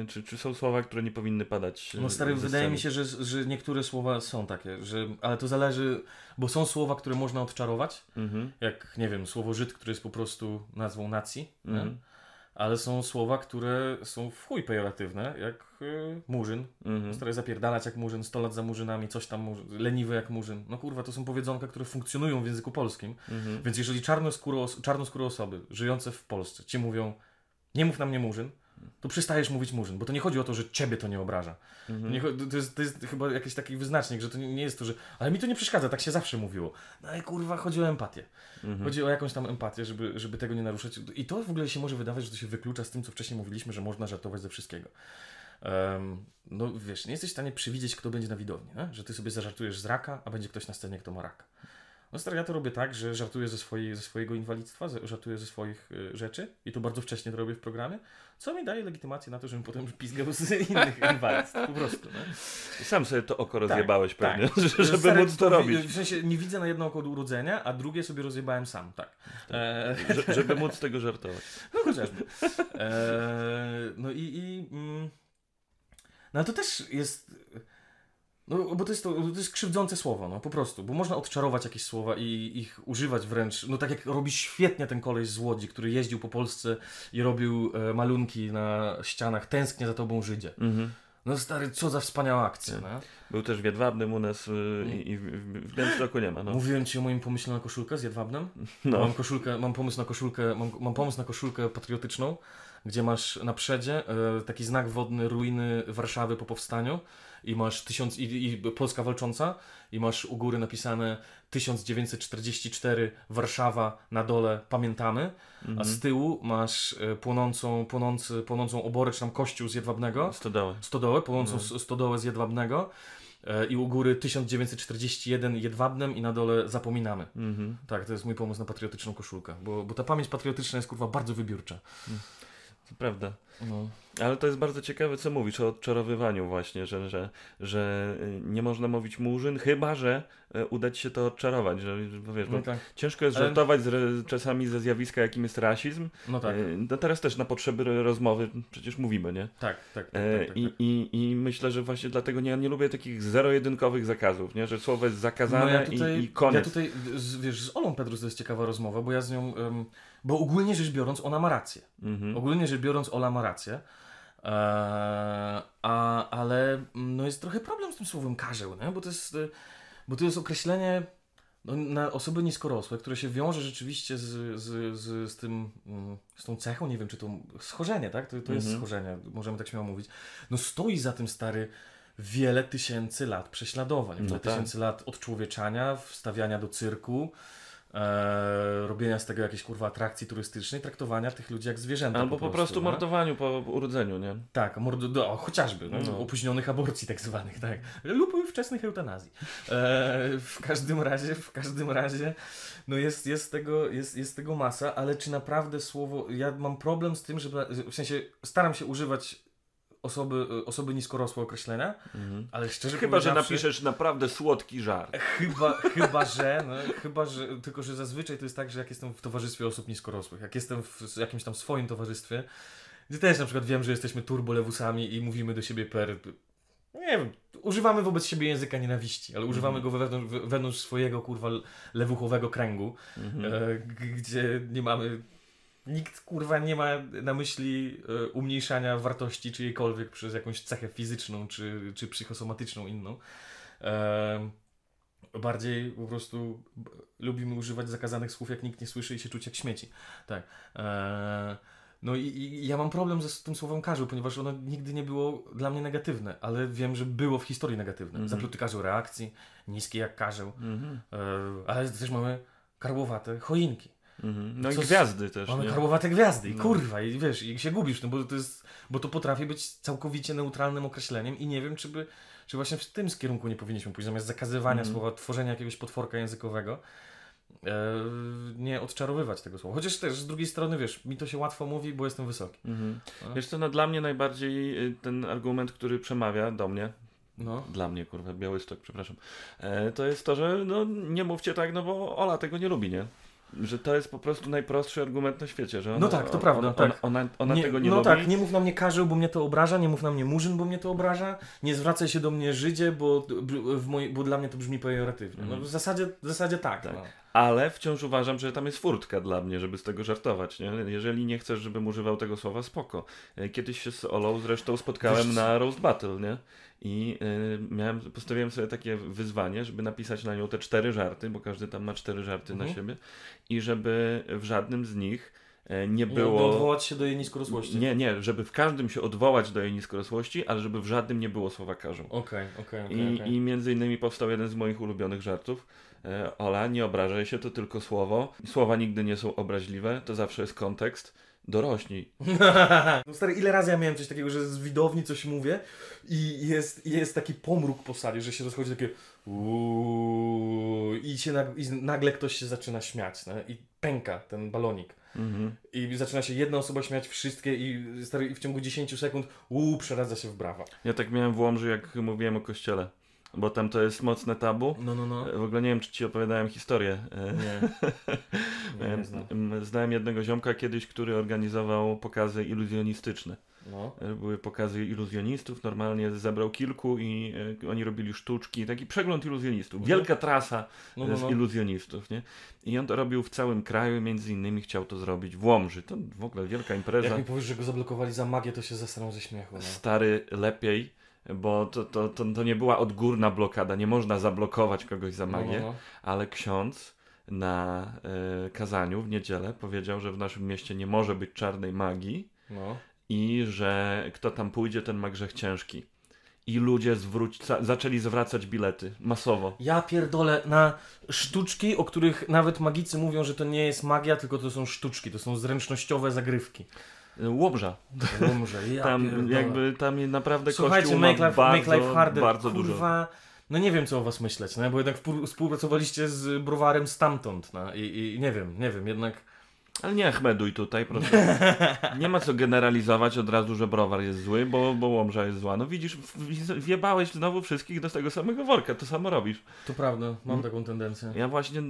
Y, Czy, czy są słowa, które nie powinny padać? y, No stary, wydaje mi się, że, że niektóre słowa są takie, że, ale to zależy, bo są słowa, które można odczarować, Mhm. jak, nie wiem, słowo Żyd, które jest po prostu nazwą nacji? Mhm. Ale są słowa, które są w chuj pejoratywne, jak y, murzyn. Mhm. Zapierdalać jak murzyn, 100 lat za murzynami, coś tam, murzyn, leniwy jak murzyn. No kurwa, to są powiedzonka, które funkcjonują w języku polskim. Mhm. Więc jeżeli czarnoskóre, czarnoskóre osoby żyjące w Polsce ci mówią, nie mów na mnie murzyn, to przestajesz mówić murzyn, bo to nie chodzi o to, że ciebie to nie obraża. Mhm. Nie, to, jest, to jest chyba jakiś taki wyznacznik, że to nie nie jest to, że ale mi to nie przeszkadza, tak się zawsze mówiło. No ale kurwa, chodzi o empatię. Mhm. Chodzi o jakąś tam empatię, żeby, żeby tego nie naruszać. I to w ogóle się może wydawać, że to się wyklucza z tym, co wcześniej mówiliśmy, że można żartować ze wszystkiego. Em, no wiesz, nie jesteś w stanie przewidzieć, kto będzie na widowni, nie? że ty sobie zażartujesz z raka, a będzie ktoś na scenie, kto ma raka. No stary, ja to robię tak, że żartuję ze, swojej, ze swojego inwalidztwa, żartuję ze swoich y, rzeczy i to bardzo wcześnie to robię w programie, co mi daje legitymację na to, żebym potem pizgał z innych inwalidztw, po prostu. Sam sobie to oko rozjebałeś tak. pewnie, żeby Stary, móc to robić. W sensie nie widzę na jedno oko od urodzenia, a drugie sobie rozjebałem sam, tak. E, Że, żeby móc tego żartować. no chociażby. E, no i, i mm, no to też jest No, bo to jest, to, to jest krzywdzące słowo, no po prostu, bo można odczarować jakieś słowa i ich używać wręcz, no tak jak robi świetnie ten koleś z Łodzi, który jeździł po Polsce i robił e, malunki na ścianach, tęsknię za tobą Żydzie. Mhm. No stary, co za wspaniała akcja, no. Był też w Jedwabnym u nas y, i, i w Białymstoku nie ma. No. Mówiłem ci o moim pomyśle na koszulkę z Jedwabnem? No. Mam koszulkę, mam pomysł na koszulkę, mam, mam pomysł na koszulkę patriotyczną, gdzie masz na przedzie e, taki znak wodny ruiny Warszawy po powstaniu i masz tysiąc, i, i Polska walcząca i masz u góry napisane 1944 Warszawa na dole pamiętamy, a z tyłu masz e, płonącą, płonący, płonącą oborę czy tam kościół z Jedwabnego, Stodoły. stodołę, płonącą s- stodołę z Jedwabnego e, i u góry 1941 Jedwabnem i na dole zapominamy. Mhm. Tak, to jest mój pomysł na patriotyczną koszulkę, bo, bo ta pamięć patriotyczna jest kurwa bardzo wybiórcza. To prawda. No. Ale to jest bardzo ciekawe, co mówisz o odczarowywaniu właśnie, że, że, że y, nie można mówić murzyn, chyba że y, uda ci się to odczarować, że bo wiesz, bo No tak. ciężko jest Ale- żartować z, czasami ze zjawiska, jakim jest rasizm. No tak, Y, No teraz też na potrzeby ro- rozmowy przecież mówimy, nie? tak, tak. tak, E, tak, tak, I, tak. i, I myślę, że właśnie dlatego nie, nie lubię takich zero-jedynkowych zakazów, nie? że słowo jest zakazane No ja tutaj, i, i koniec. Ja tutaj, z, wiesz, z Olą Pedrus to jest ciekawa rozmowa, bo ja z nią, bo ogólnie rzecz biorąc ona ma rację. Mhm. Ogólnie rzecz biorąc Ola ma rację. Eee, a, ale mm, no jest trochę problem z tym słowem karzeł, nie? Bo, to jest, y, bo to jest określenie no, na osoby niskorosłe, które się wiąże rzeczywiście z, z, z, z tym, mm, z tą cechą, nie wiem czy to schorzenie, tak? To, to jest Mhm. schorzenie, możemy tak śmiało mówić. No stoi za tym stary wiele tysięcy lat prześladowań, No wiele tak. tysięcy lat odczłowieczania, wstawiania do cyrku, e, robienia z tego jakiejś kurwa atrakcji turystycznej, traktowania tych ludzi jak zwierzęta. Albo po prostu nie? mordowaniu po urodzeniu, nie? Tak, mord, do, o, chociażby, no, No. opóźnionych aborcji tak zwanych, tak. Lub wczesnych eutanazji. E, w każdym razie, w każdym razie, no jest, jest, tego, jest, jest tego masa, ale czy naprawdę słowo, ja mam problem z tym, żeby, w sensie staram się używać osoby, osoby niskorosłe określenia, ale szczerze Chyba, że napiszesz naprawdę słodki żart. Chyba, chyba, że, no, chyba, że, tylko że zazwyczaj to jest tak, że jak jestem w towarzystwie osób niskorosłych, jak jestem w jakimś tam swoim towarzystwie, gdzie też na przykład wiem, że jesteśmy turbolewusami i mówimy do siebie per, nie wiem, używamy wobec siebie języka nienawiści, ale używamy go wewnątrz, wewnątrz swojego, kurwa, lewuchowego kręgu, e, g- gdzie nie mamy, nikt, kurwa, nie ma na myśli e, umniejszania wartości czyjejkolwiek przez jakąś cechę fizyczną czy, czy psychosomatyczną inną. E, bardziej po prostu lubimy używać zakazanych słów, jak nikt nie słyszy i się czuć jak śmieci. Tak. E, no i, i ja mam problem ze z tym słowem karzeł, ponieważ ono nigdy nie było dla mnie negatywne, ale wiem, że było w historii negatywne. Mhm. Zapluty karzeł reakcji, niskie jak karzeł, Mhm. e, ale też mamy karłowate choinki. Mhm. No i Co z- gwiazdy też, Mamy nie? karłowate gwiazdy i No. kurwa, i wiesz, i się gubisz, no bo to jest, bo to potrafi być całkowicie neutralnym określeniem i nie wiem, czy by, czy właśnie w tym kierunku nie powinniśmy pójść, zamiast zakazywania Mhm. słowa, tworzenia jakiegoś potworka językowego, e, nie odczarowywać tego słowa. Chociaż też z drugiej strony, wiesz, mi to się łatwo mówi, bo jestem wysoki. Mhm. No. Wiesz co, no dla mnie najbardziej y, ten argument, który przemawia do mnie, No. dla mnie, kurwa, Białystok, przepraszam, e, to jest to, że no nie mówcie tak, no bo Ola tego nie lubi, nie? Że to jest po prostu najprostszy argument na świecie, że ona, No tak, to prawda, ona, tak. Ona, ona, ona tego nie no lubi. tak, nie mów na mnie karzeł, bo mnie to obraża, nie mów na mnie murzyn, bo mnie to obraża, nie zwracaj się do mnie Żydzie, bo, w moj, bo dla mnie to brzmi pejoratywnie. No, Mhm. w, zasadzie, w zasadzie tak. Tak. No. Ale wciąż uważam, że tam jest furtka dla mnie, żeby z tego żartować. Nie? Jeżeli nie chcesz, żebym używał tego słowa, spoko. E, Kiedyś się z Olą zresztą spotkałem Wiesz na Roast Battle, nie? I y, miałem, postawiłem sobie takie wyzwanie, żeby napisać na nią te cztery żarty, bo każdy tam ma cztery żarty na Mhm. siebie. I żeby w żadnym z nich e, nie Nie było... odwołać się do jej niskorosłości. Nie, nie, żeby w każdym się odwołać do jej niskorosłości, ale żeby w żadnym nie było słowa karzeł. Okej, okej, okej. I, okej. I między innymi powstał jeden z moich ulubionych żartów. E, Ola, nie obrażaj się, to tylko słowo. Słowa nigdy nie są obraźliwe, to zawsze jest kontekst. Dorośnij. No stary, ile razy ja miałem coś takiego, że z widowni coś mówię i jest, jest taki pomruk po sali, że się rozchodzi takie uuu, i, się nag, i nagle ktoś się zaczyna śmiać no? i pęka ten balonik. Mhm. I zaczyna się jedna osoba śmiać wszystkie i, stary, i w ciągu 10 sekund uuu, przeradza się w brawa. Ja tak miałem w Łomży, jak mówiłem o kościele. Bo tam to jest mocne tabu. No, no, no. E, W ogóle nie wiem, czy ci opowiadałem historię. E, Nie. Nie, nie znam. em, Znałem jednego ziomka kiedyś, który organizował pokazy iluzjonistyczne. No. E, Były pokazy iluzjonistów, normalnie zebrał kilku i e, oni robili sztuczki, taki przegląd iluzjonistów. Mhm. Wielka trasa No, no, z no. iluzjonistów, nie? I on to robił w całym kraju, między innymi chciał to zrobić w Łomży. To w ogóle wielka impreza. Jak mi powiesz, że go zablokowali za magię, to się zesram ze śmiechu. No. Stary lepiej, bo to, to, to, to nie była odgórna blokada, nie można zablokować kogoś za No, magię, no, no. ale ksiądz na e, kazaniu w niedzielę powiedział, że w naszym mieście nie może być czarnej magii no. i że kto tam pójdzie, ten ma grzech ciężki. I ludzie zwróć, za, zaczęli zwracać bilety masowo. Ja pierdolę na sztuczki, o których nawet magicy mówią, że to nie jest magia, tylko to są sztuczki, to są zręcznościowe zagrywki. Łomża. Umrze, ja Tam pierdolę. jakby tam naprawdę Słuchajcie, kościół make ma life, bardzo, make life harder, bardzo dużo. kurwa, no nie wiem co o was myśleć, no, bo jednak współpracowaliście z browarem stamtąd, no, i, i nie wiem, nie wiem, jednak Ale nie Achmeduj tutaj, proszę. Nie ma co generalizować od razu, że browar jest zły, bo, bo Łomża jest zła. No widzisz, wjebałeś znowu wszystkich do tego samego worka, to samo robisz. to prawda, Mm. mam taką tendencję. Ja właśnie,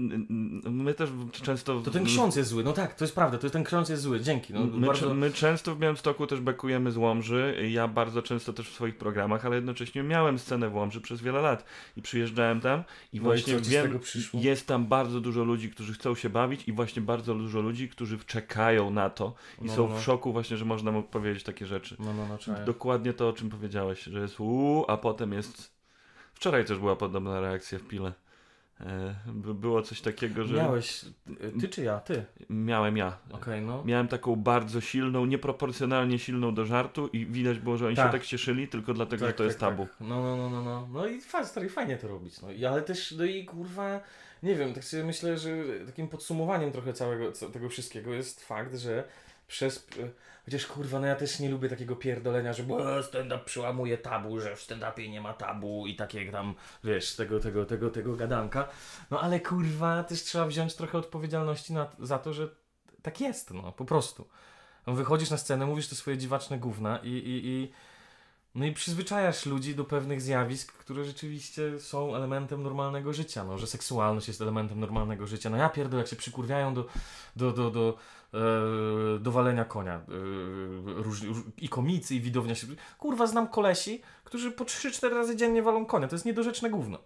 my też często... To ten ksiądz jest zły, no tak, to jest prawda, to ten ksiądz jest zły, dzięki, no My, bardzo... my często w Białymstoku też bekujemy z Łomży, ja bardzo często też w swoich programach, ale jednocześnie miałem scenę w Łomży przez wiele lat i przyjeżdżałem tam i No i właśnie z wiem, jest tam bardzo dużo ludzi, którzy chcą się bawić i właśnie bardzo dużo ludzi, którzy czekają na to i No, są no. w szoku właśnie, że można mu powiedzieć takie rzeczy. No, no, no, czaję. Dokładnie to, o czym powiedziałeś, że jest uuu, a potem jest... Wczoraj też była podobna reakcja w Pile. E, by- było coś takiego, że Miałeś, ty czy ja? Ty. miałem ja. Okej, no. Miałem taką bardzo silną, nieproporcjonalnie silną do żartu i widać było, że oni Tak. się tak cieszyli tylko dlatego, że to jest tabu. Tak. No, no, no, no, no. No i fa- stary, fajnie to robić. No. I, ale też, no i kurwa, nie wiem, tak sobie myślę, że takim podsumowaniem trochę całego tego wszystkiego jest fakt, że przez. e, Chociaż kurwa, no ja też nie lubię takiego pierdolenia, że "E, stand-up przełamuje tabu, że w stand-upie nie ma tabu i takie tam, wiesz, tego, tego, tego, tego gadanka. No ale kurwa, też trzeba wziąć trochę odpowiedzialności na, za to, że tak jest, no, po prostu. Wychodzisz na scenę, mówisz te swoje dziwaczne gówna i, i, i no i przyzwyczajasz ludzi do pewnych zjawisk, które rzeczywiście są elementem normalnego życia, no, że seksualność jest elementem normalnego życia. No ja pierdolę, jak się przykurwiają do, do, do, do, e, do walenia konia e, róż, róż, i komicy, i widownia się... Kurwa, znam kolesi, którzy po 3-4 razy dziennie walą konia. To jest niedorzeczne gówno.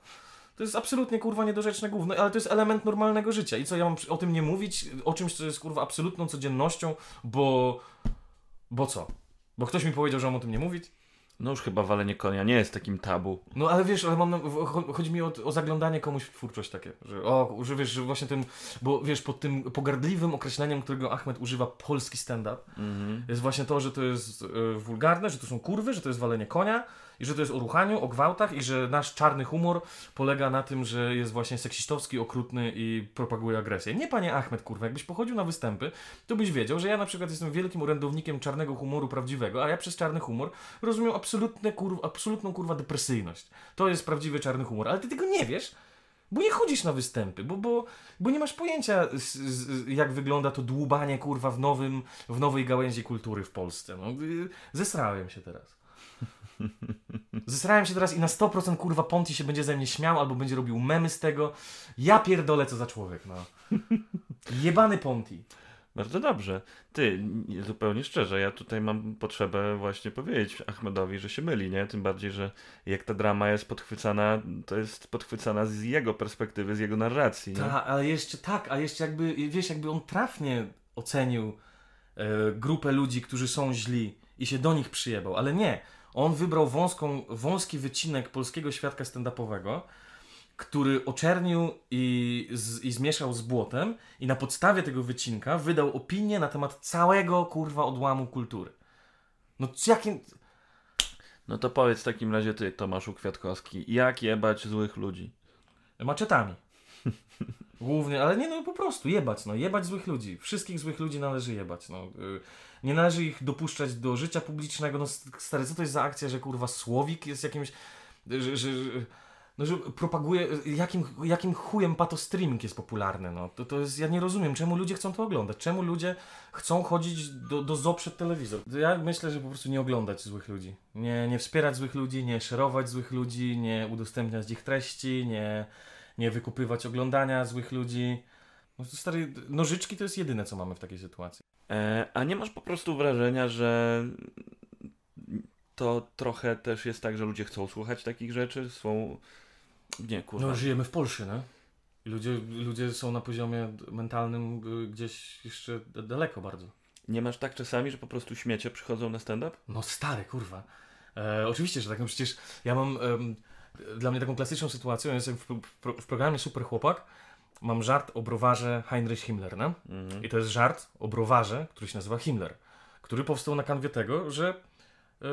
To jest absolutnie kurwa niedorzeczne gówno, ale to jest element normalnego życia. I co, ja mam o tym nie mówić? O czymś, co jest kurwa absolutną codziennością, bo... Bo co? Bo ktoś mi powiedział, że mam o tym nie mówić? No już chyba walenie konia nie jest takim tabu. No ale wiesz, ale mam chodzi mi o, o zaglądanie komuś w twórczość takie, że o, że wiesz, że właśnie tym, bo wiesz, pod tym pogardliwym określeniem, którego Ahmed używa polski stand-up, Mhm. jest właśnie to, że to jest e, wulgarne, że to są kurwy, że to jest walenie konia i że to jest o ruchaniu, o gwałtach i że nasz czarny humor polega na tym, że jest właśnie seksistowski, okrutny i propaguje agresję. Nie panie Ahmed, kurwa, jakbyś pochodził na występy, to byś wiedział, że ja na przykład jestem wielkim orędownikiem czarnego humoru prawdziwego, a ja przez czarny humor rozumiem absolutne, kurw, absolutną kurwa depresyjność. To jest prawdziwy czarny humor, ale ty tego nie wiesz, bo nie chodzisz na występy, bo, bo, bo nie masz pojęcia, z, z, jak wygląda to dłubanie kurwa w, nowym, w nowej gałęzi kultury w Polsce. No, zesrałem się teraz. Zesrałem się teraz i na 100% kurwa Ponti się będzie ze mnie śmiał albo będzie robił memy z tego. Ja pierdolę co za człowiek, no. Jebany Ponti. Bardzo dobrze. Ty, nie- zupełnie szczerze, ja tutaj mam potrzebę właśnie powiedzieć Ahmedowi, że się myli, nie? Tym bardziej, że jak ta drama jest podchwycana, to jest podchwycana z jego perspektywy, z jego narracji. Tak, ale jeszcze tak, a jeszcze jakby, wiesz, jakby on trafnie ocenił e, grupę ludzi, którzy są źli i się do nich przyjebał, ale nie. On wybrał wąską, wąski wycinek polskiego świadka stand-upowego, który oczernił i, z, i zmieszał z błotem i na podstawie tego wycinka wydał opinię na temat całego, kurwa, odłamu kultury. No jakim... No to powiedz w takim razie ty, Tomaszu Kwiatkowski, jak jebać złych ludzi? Maczetami. Głównie, ale nie no po prostu jebać, no jebać złych ludzi. Wszystkich złych ludzi należy jebać, no. Nie należy ich dopuszczać do życia publicznego, no stary, co to jest za akcja, że kurwa Słowik jest jakimś, że, że, no, że propaguje, jakim, jakim chujem patostreaming jest popularny, no. To, to jest, ja nie rozumiem, czemu ludzie chcą to oglądać, czemu ludzie chcą chodzić do, do zoo przed telewizor. Ja myślę, że po prostu nie oglądać złych ludzi. Nie, nie wspierać złych ludzi, nie szerować złych ludzi, nie udostępniać ich treści, nie, nie wykupywać oglądania złych ludzi. No, stary, nożyczki to jest jedyne, co mamy w takiej sytuacji. E, a nie masz po prostu wrażenia, że to trochę też jest tak, że ludzie chcą słuchać takich rzeczy? Są... Nie, kurwa. No, żyjemy w Polsce, no. Ludzie, ludzie są na poziomie mentalnym y, gdzieś jeszcze daleko bardzo. Nie masz tak czasami, że po prostu śmiecie przychodzą na stand-up? No stary, kurwa. E, oczywiście, że tak. No przecież ja mam... em, dla mnie taką klasyczną sytuacją jest w, w, w programie Super Chłopak mam żart o browarze Heinrich Himmler, no? Mhm. I to jest żart o browarze, który się nazywa Himmler, który powstał na kanwie tego, że e,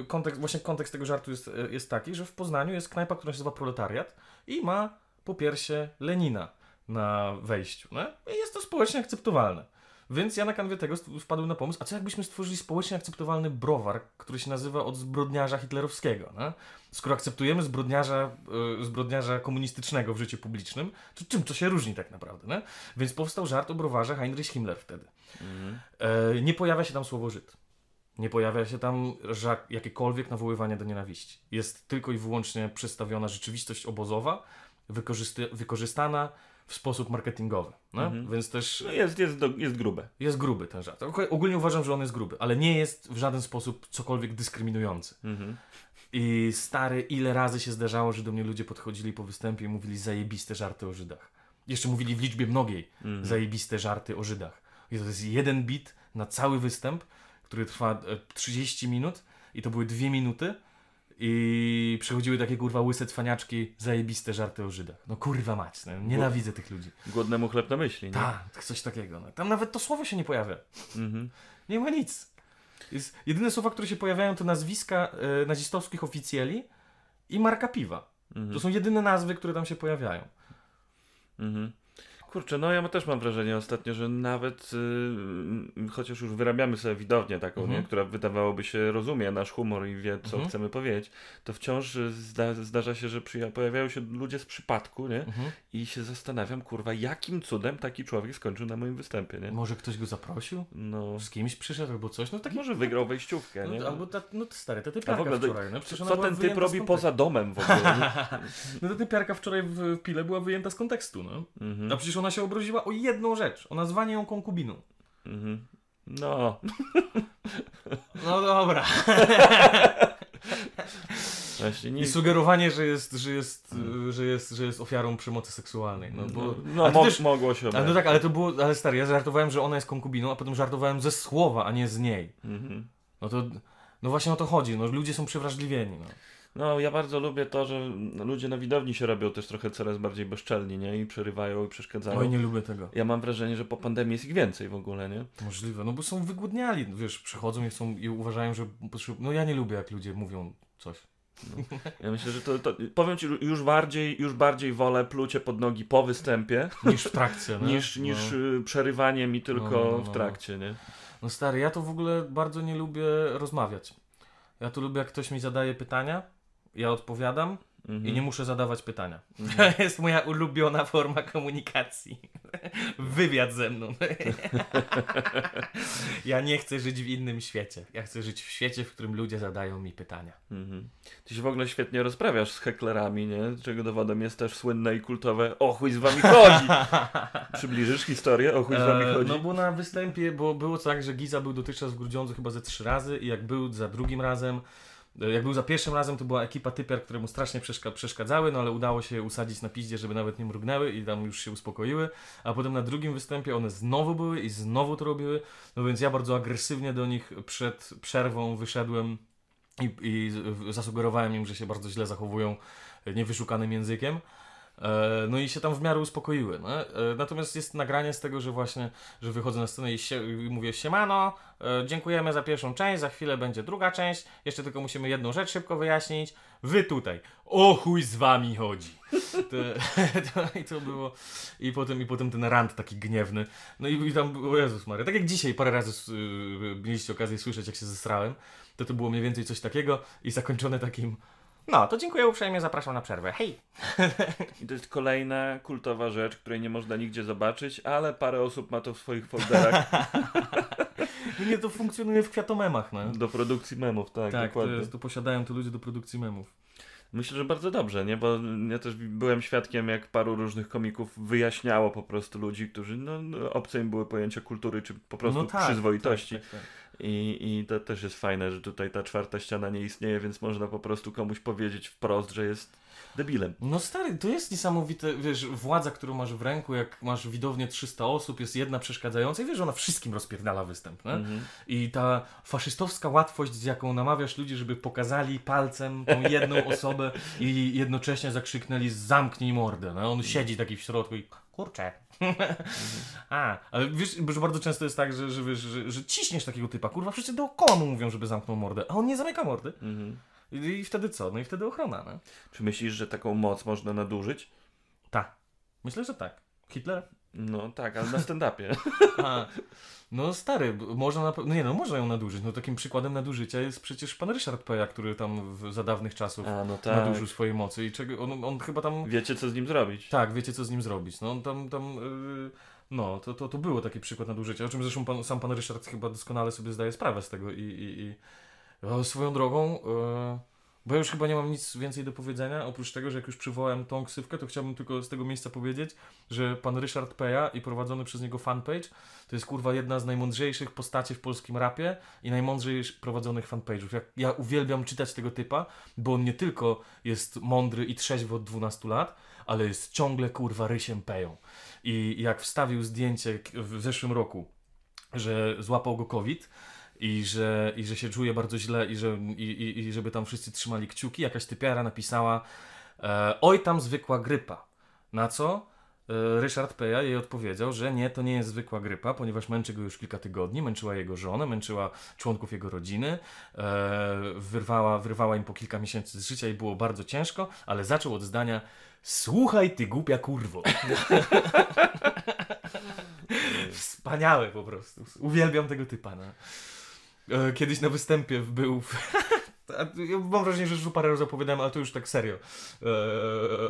e, kontekst, właśnie kontekst tego żartu jest, e, jest taki, że w Poznaniu jest knajpa, która się nazywa Proletariat i ma po piersie Lenina na wejściu. No? I jest to społecznie akceptowalne. Więc ja na kanwie tego wpadłem na pomysł, a co jakbyśmy stworzyli społecznie akceptowalny browar, który się nazywa od zbrodniarza hitlerowskiego, no? Skoro akceptujemy zbrodniarza, y, zbrodniarza komunistycznego w życiu publicznym, to czym to się różni tak naprawdę, no? Więc powstał żart o browarze Heinrich Himmler wtedy. Mhm. E, nie pojawia się tam słowo Żyd. Nie pojawia się tam jakiekolwiek nawoływanie do nienawiści. Jest tylko i wyłącznie przedstawiona rzeczywistość obozowa, wykorzystana w sposób marketingowy. Mhm. Więc też No jest, jest, do, jest grube. jest gruby ten żart. Ogólnie uważam, że on jest gruby, ale nie jest w żaden sposób cokolwiek dyskryminujący. Mhm. I stary, ile razy się zdarzało, że do mnie ludzie podchodzili po występie i mówili zajebiste żarty o Żydach. Jeszcze mówili w liczbie mnogiej Mhm. zajebiste żarty o Żydach. I to jest jeden bit na cały występ, który trwa e, 30 minut i to były dwie minuty i przychodziły takie kurwa łyse cwaniaczki, zajebiste żarty o Żydach. No kurwa mać, no, nienawidzę tych ludzi. Głodnemu chleb na myśli, nie? Tak, coś takiego. No. Tam nawet to słowo się nie pojawia. Mhm. Nie ma nic. Jest, jedyne słowa, które się pojawiają, to nazwiska e, nazistowskich oficjeli i marka piwa. Mhm. To są jedyne nazwy, które tam się pojawiają. Mhm. Kurczę, no ja też mam wrażenie ostatnio, że nawet y, chociaż już wyrabiamy sobie widownię taką, Mhm. nie, która wydawałoby się rozumie nasz humor i wie, co Mhm. chcemy powiedzieć, to wciąż zda, zdarza się, że pojawiają się ludzie z przypadku, nie? Mhm. I się zastanawiam, kurwa, jakim cudem taki człowiek skończył na moim występie, nie? Może ktoś go zaprosił? No, Z kimś przyszedł albo coś? No taki może wygrał wejściówkę, nie? No, albo ta, no to stary, ta A typiarka w ogóle, wczoraj, no co ten typ robi poza domem w ogóle? nie? No ta typiarka wczoraj w Pile była wyjęta z kontekstu, no. Mhm. A przecież ona się obroziła o jedną rzecz, o nazwanie ją konkubiną. Mhm. No, No dobra. właśnie nie... I sugerowanie, że jest, że jest, y, że jest, że jest ofiarą przemocy seksualnej. No, bo, No, no też, mogło się ale no tak, ale to było, ale stary, ja żartowałem, że ona jest konkubiną, a potem żartowałem ze słowa, a nie z niej. Mhm. No to, no właśnie o to chodzi, no ludzie są przewrażliwieni, no. No, ja bardzo lubię to, że no, ludzie na widowni się robią też trochę coraz bardziej bezczelni, nie? I przerywają i przeszkadzają. Oj, nie lubię tego. Ja mam wrażenie, że po pandemii jest ich więcej w ogóle, nie? Możliwe, no bo są wygłodniali, wiesz, przychodzą i, chcą, i uważają, że. No ja nie lubię, jak ludzie mówią coś. Ja myślę, że to, to powiem ci, już bardziej, już bardziej wolę plucie pod nogi po występie, Niż w trakcie, no. niż, niż No. y, przerywanie mi tylko No, no, no, w no. trakcie, nie? no stary, ja to w ogóle bardzo nie lubię rozmawiać. Ja to lubię, jak ktoś mi zadaje pytania, ja odpowiadam Mhm. i nie muszę zadawać pytania. Mhm. To jest moja ulubiona forma komunikacji. Wywiad ze mną. ja nie chcę żyć w innym świecie. Ja chcę żyć w świecie, w którym ludzie zadają mi pytania. Mhm. Ty się w ogóle świetnie rozprawiasz z heklerami, nie? Czego dowodem jest też słynne i kultowe O chuj z wami chodzi! Przybliżysz historię? O chuj z wami E, chodzi? No bo na występie, bo było tak, że Giza był dotychczas w Grudziądzu chyba ze trzy razy i jak był za drugim razem, e, jak był za pierwszym razem, to była ekipa typiar, które mu strasznie przeszka- przeszkadzały, no ale udało się usadzić na piździe, żeby nawet nie mrugnęły i tam już się uspokoiły, a potem na drugim występie one znowu były i znowu to robiły, no więc ja bardzo agresywnie do nich przed przerwą wyszedłem i, i zasugerowałem im, że się bardzo źle zachowują e, niewyszukanym językiem. E, No i się tam w miarę uspokoiły. No? E, Natomiast jest nagranie z tego, że właśnie, że wychodzę na scenę i, się, i mówię siemano, e, dziękujemy za pierwszą część, za chwilę będzie druga część, jeszcze tylko musimy jedną rzecz szybko wyjaśnić. Wy tutaj, o chuj z wami chodzi. To, to, I to było, i potem, i potem ten rant taki gniewny. No i, i tam, było, Jezus Maria, tak jak dzisiaj parę razy y, mieliście okazję słyszeć, jak się zesrałem, to to było mniej więcej coś takiego i zakończone takim No, to dziękuję uprzejmie, zapraszam na przerwę. Hej! I to jest kolejna kultowa rzecz, której nie można nigdzie zobaczyć, ale parę osób ma to w swoich folderach Nie, to funkcjonuje w kwiatomemach, no. do produkcji memów, tak, Tak, to, dokładnie. jest, to posiadają to ludzie do produkcji memów. Myślę, że bardzo dobrze, nie? Bo ja też byłem świadkiem, jak paru różnych komików wyjaśniało po prostu ludzi, którzy, no, no obce im były pojęcia kultury, czy po prostu no tak, przyzwoitości. Tak, tak, tak. I, I to też jest fajne, że tutaj ta czwarta ściana nie istnieje, więc można po prostu komuś powiedzieć wprost, że jest debilem. No stary, to jest niesamowite, wiesz, władza, którą masz w ręku, jak masz widownię 300 osób, jest jedna przeszkadzająca i wiesz, że ona wszystkim rozpierdala występ, nie? Mhm. I ta faszystowska łatwość, z jaką namawiasz ludzi, żeby pokazali palcem tą jedną osobę i jednocześnie zakrzyknęli zamknij mordę, no? On siedzi taki w środku i kurczę. A, ale wiesz, że bardzo często jest tak, że, że, wiesz, że, że ciśniesz takiego typa, kurwa, wszyscy dookoła mu mówią, żeby zamknął mordę, a on nie zamyka mordy. Mhm. I, i wtedy co? No i wtedy ochrona, no? Czy myślisz, że taką moc można nadużyć? Tak. Myślę, że tak. Hitler? No tak, ale na stand-upie. No stary, można na pewno, nie no, można ją nadużyć. No takim przykładem nadużycia jest przecież pan Ryszard Peja, który tam w, za dawnych czasów A, no tak. nadużył swojej mocy i czego, on, on chyba tam, Wiecie, co z nim zrobić. tak, wiecie co z nim zrobić. No on tam, tam, yy, no, to, to, to było taki przykład nadużycia, o czym zresztą pan, sam pan Ryszard chyba doskonale sobie zdaje sprawę z tego i, i, i swoją drogą, yy, bo już chyba nie mam nic więcej do powiedzenia, oprócz tego, że jak już przywołałem tą ksywkę, to chciałbym tylko z tego miejsca powiedzieć, że pan Ryszard Peja i prowadzony przez niego fanpage to jest kurwa jedna z najmądrzejszych postaci w polskim rapie i najmądrzej prowadzonych fanpage'ów. Ja, ja uwielbiam czytać tego typa, bo on nie tylko jest mądry i trzeźwy od 12 lat, ale jest ciągle kurwa rysiem peją. I jak wstawił zdjęcie w zeszłym roku, że złapał go COVID i że, i że się czuje bardzo źle i, że, i, i, i żeby tam wszyscy trzymali kciuki, jakaś typiara napisała e, oj tam zwykła grypa. Na co e, Ryszard Peja jej odpowiedział, że nie, to nie jest zwykła grypa, ponieważ męczy go już kilka tygodni, męczyła jego żonę, męczyła członków jego rodziny, e, wyrwała, wyrwała im po kilka miesięcy z życia i było bardzo ciężko, ale zaczął od zdania Słuchaj ty głupia kurwo. Wspaniałe po prostu. Uwielbiam tego typa. No. E, Kiedyś na występie był. Mam wrażenie, że już parę razy opowiadałem, ale to już tak serio. E,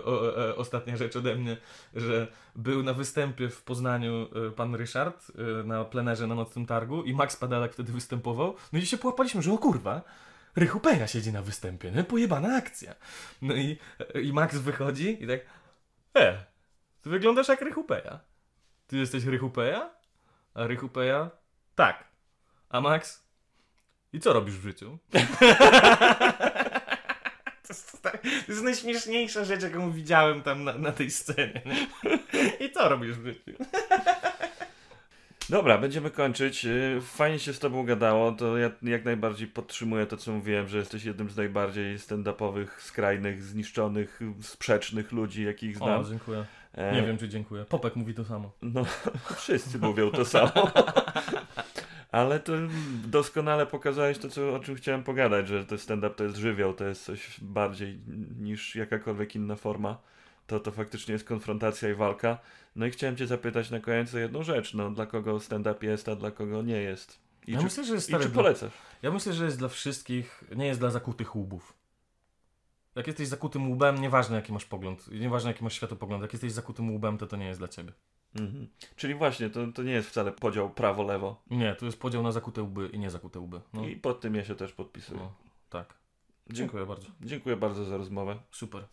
o, e, ostatnia rzecz ode mnie, że był na występie w Poznaniu e, pan Ryszard e, na plenerze na Nocnym Targu i Max Padalak wtedy występował. No i się połapaliśmy, że o kurwa, Rychu Peja siedzi na występie, nie? Pojebana akcja. No i, i Max wychodzi i tak E, ty wyglądasz jak Rychu Peja. Ty jesteś Rychu Peja? A Rychu Peja? Tak. A Max? I co robisz w życiu? To jest, to jest najśmieszniejsza rzecz, jaką widziałem tam na, na tej scenie. nie? I co robisz w życiu? Dobra, będziemy kończyć. Yy, Fajnie się z tobą gadało. To ja jak najbardziej podtrzymuję to, co mówiłem, że jesteś jednym z najbardziej stand-upowych, skrajnych, zniszczonych, sprzecznych ludzi, jakich znam. O, dziękuję. E, Nie wiem, czy dziękuję. Popek mówi to samo. No, wszyscy mówią to samo. Ale to doskonale pokazałeś to, co, o czym chciałem pogadać, że to stand-up to jest żywioł, to jest coś bardziej niż jakakolwiek inna forma. To to faktycznie jest konfrontacja i walka. No i chciałem cię zapytać na koniec o jedną rzecz. No, dla kogo stand-up jest, a dla kogo nie jest? I Ja czy, myślę, że jest i czy dla- polecasz? Ja myślę, że jest dla wszystkich, nie jest dla zakutych łubów. Jak jesteś zakutym łubem, nieważne jaki masz pogląd, nieważne jaki masz światopogląd, jak jesteś zakutym łubem, to to nie jest dla ciebie. Mhm. Czyli właśnie, to, to nie jest wcale podział prawo-lewo. Nie, to jest podział na zakute łby i niezakute łby. No, I pod tym ja się też podpisuję. no tak. Dziękuję bardzo. Dziękuję bardzo za rozmowę. Super.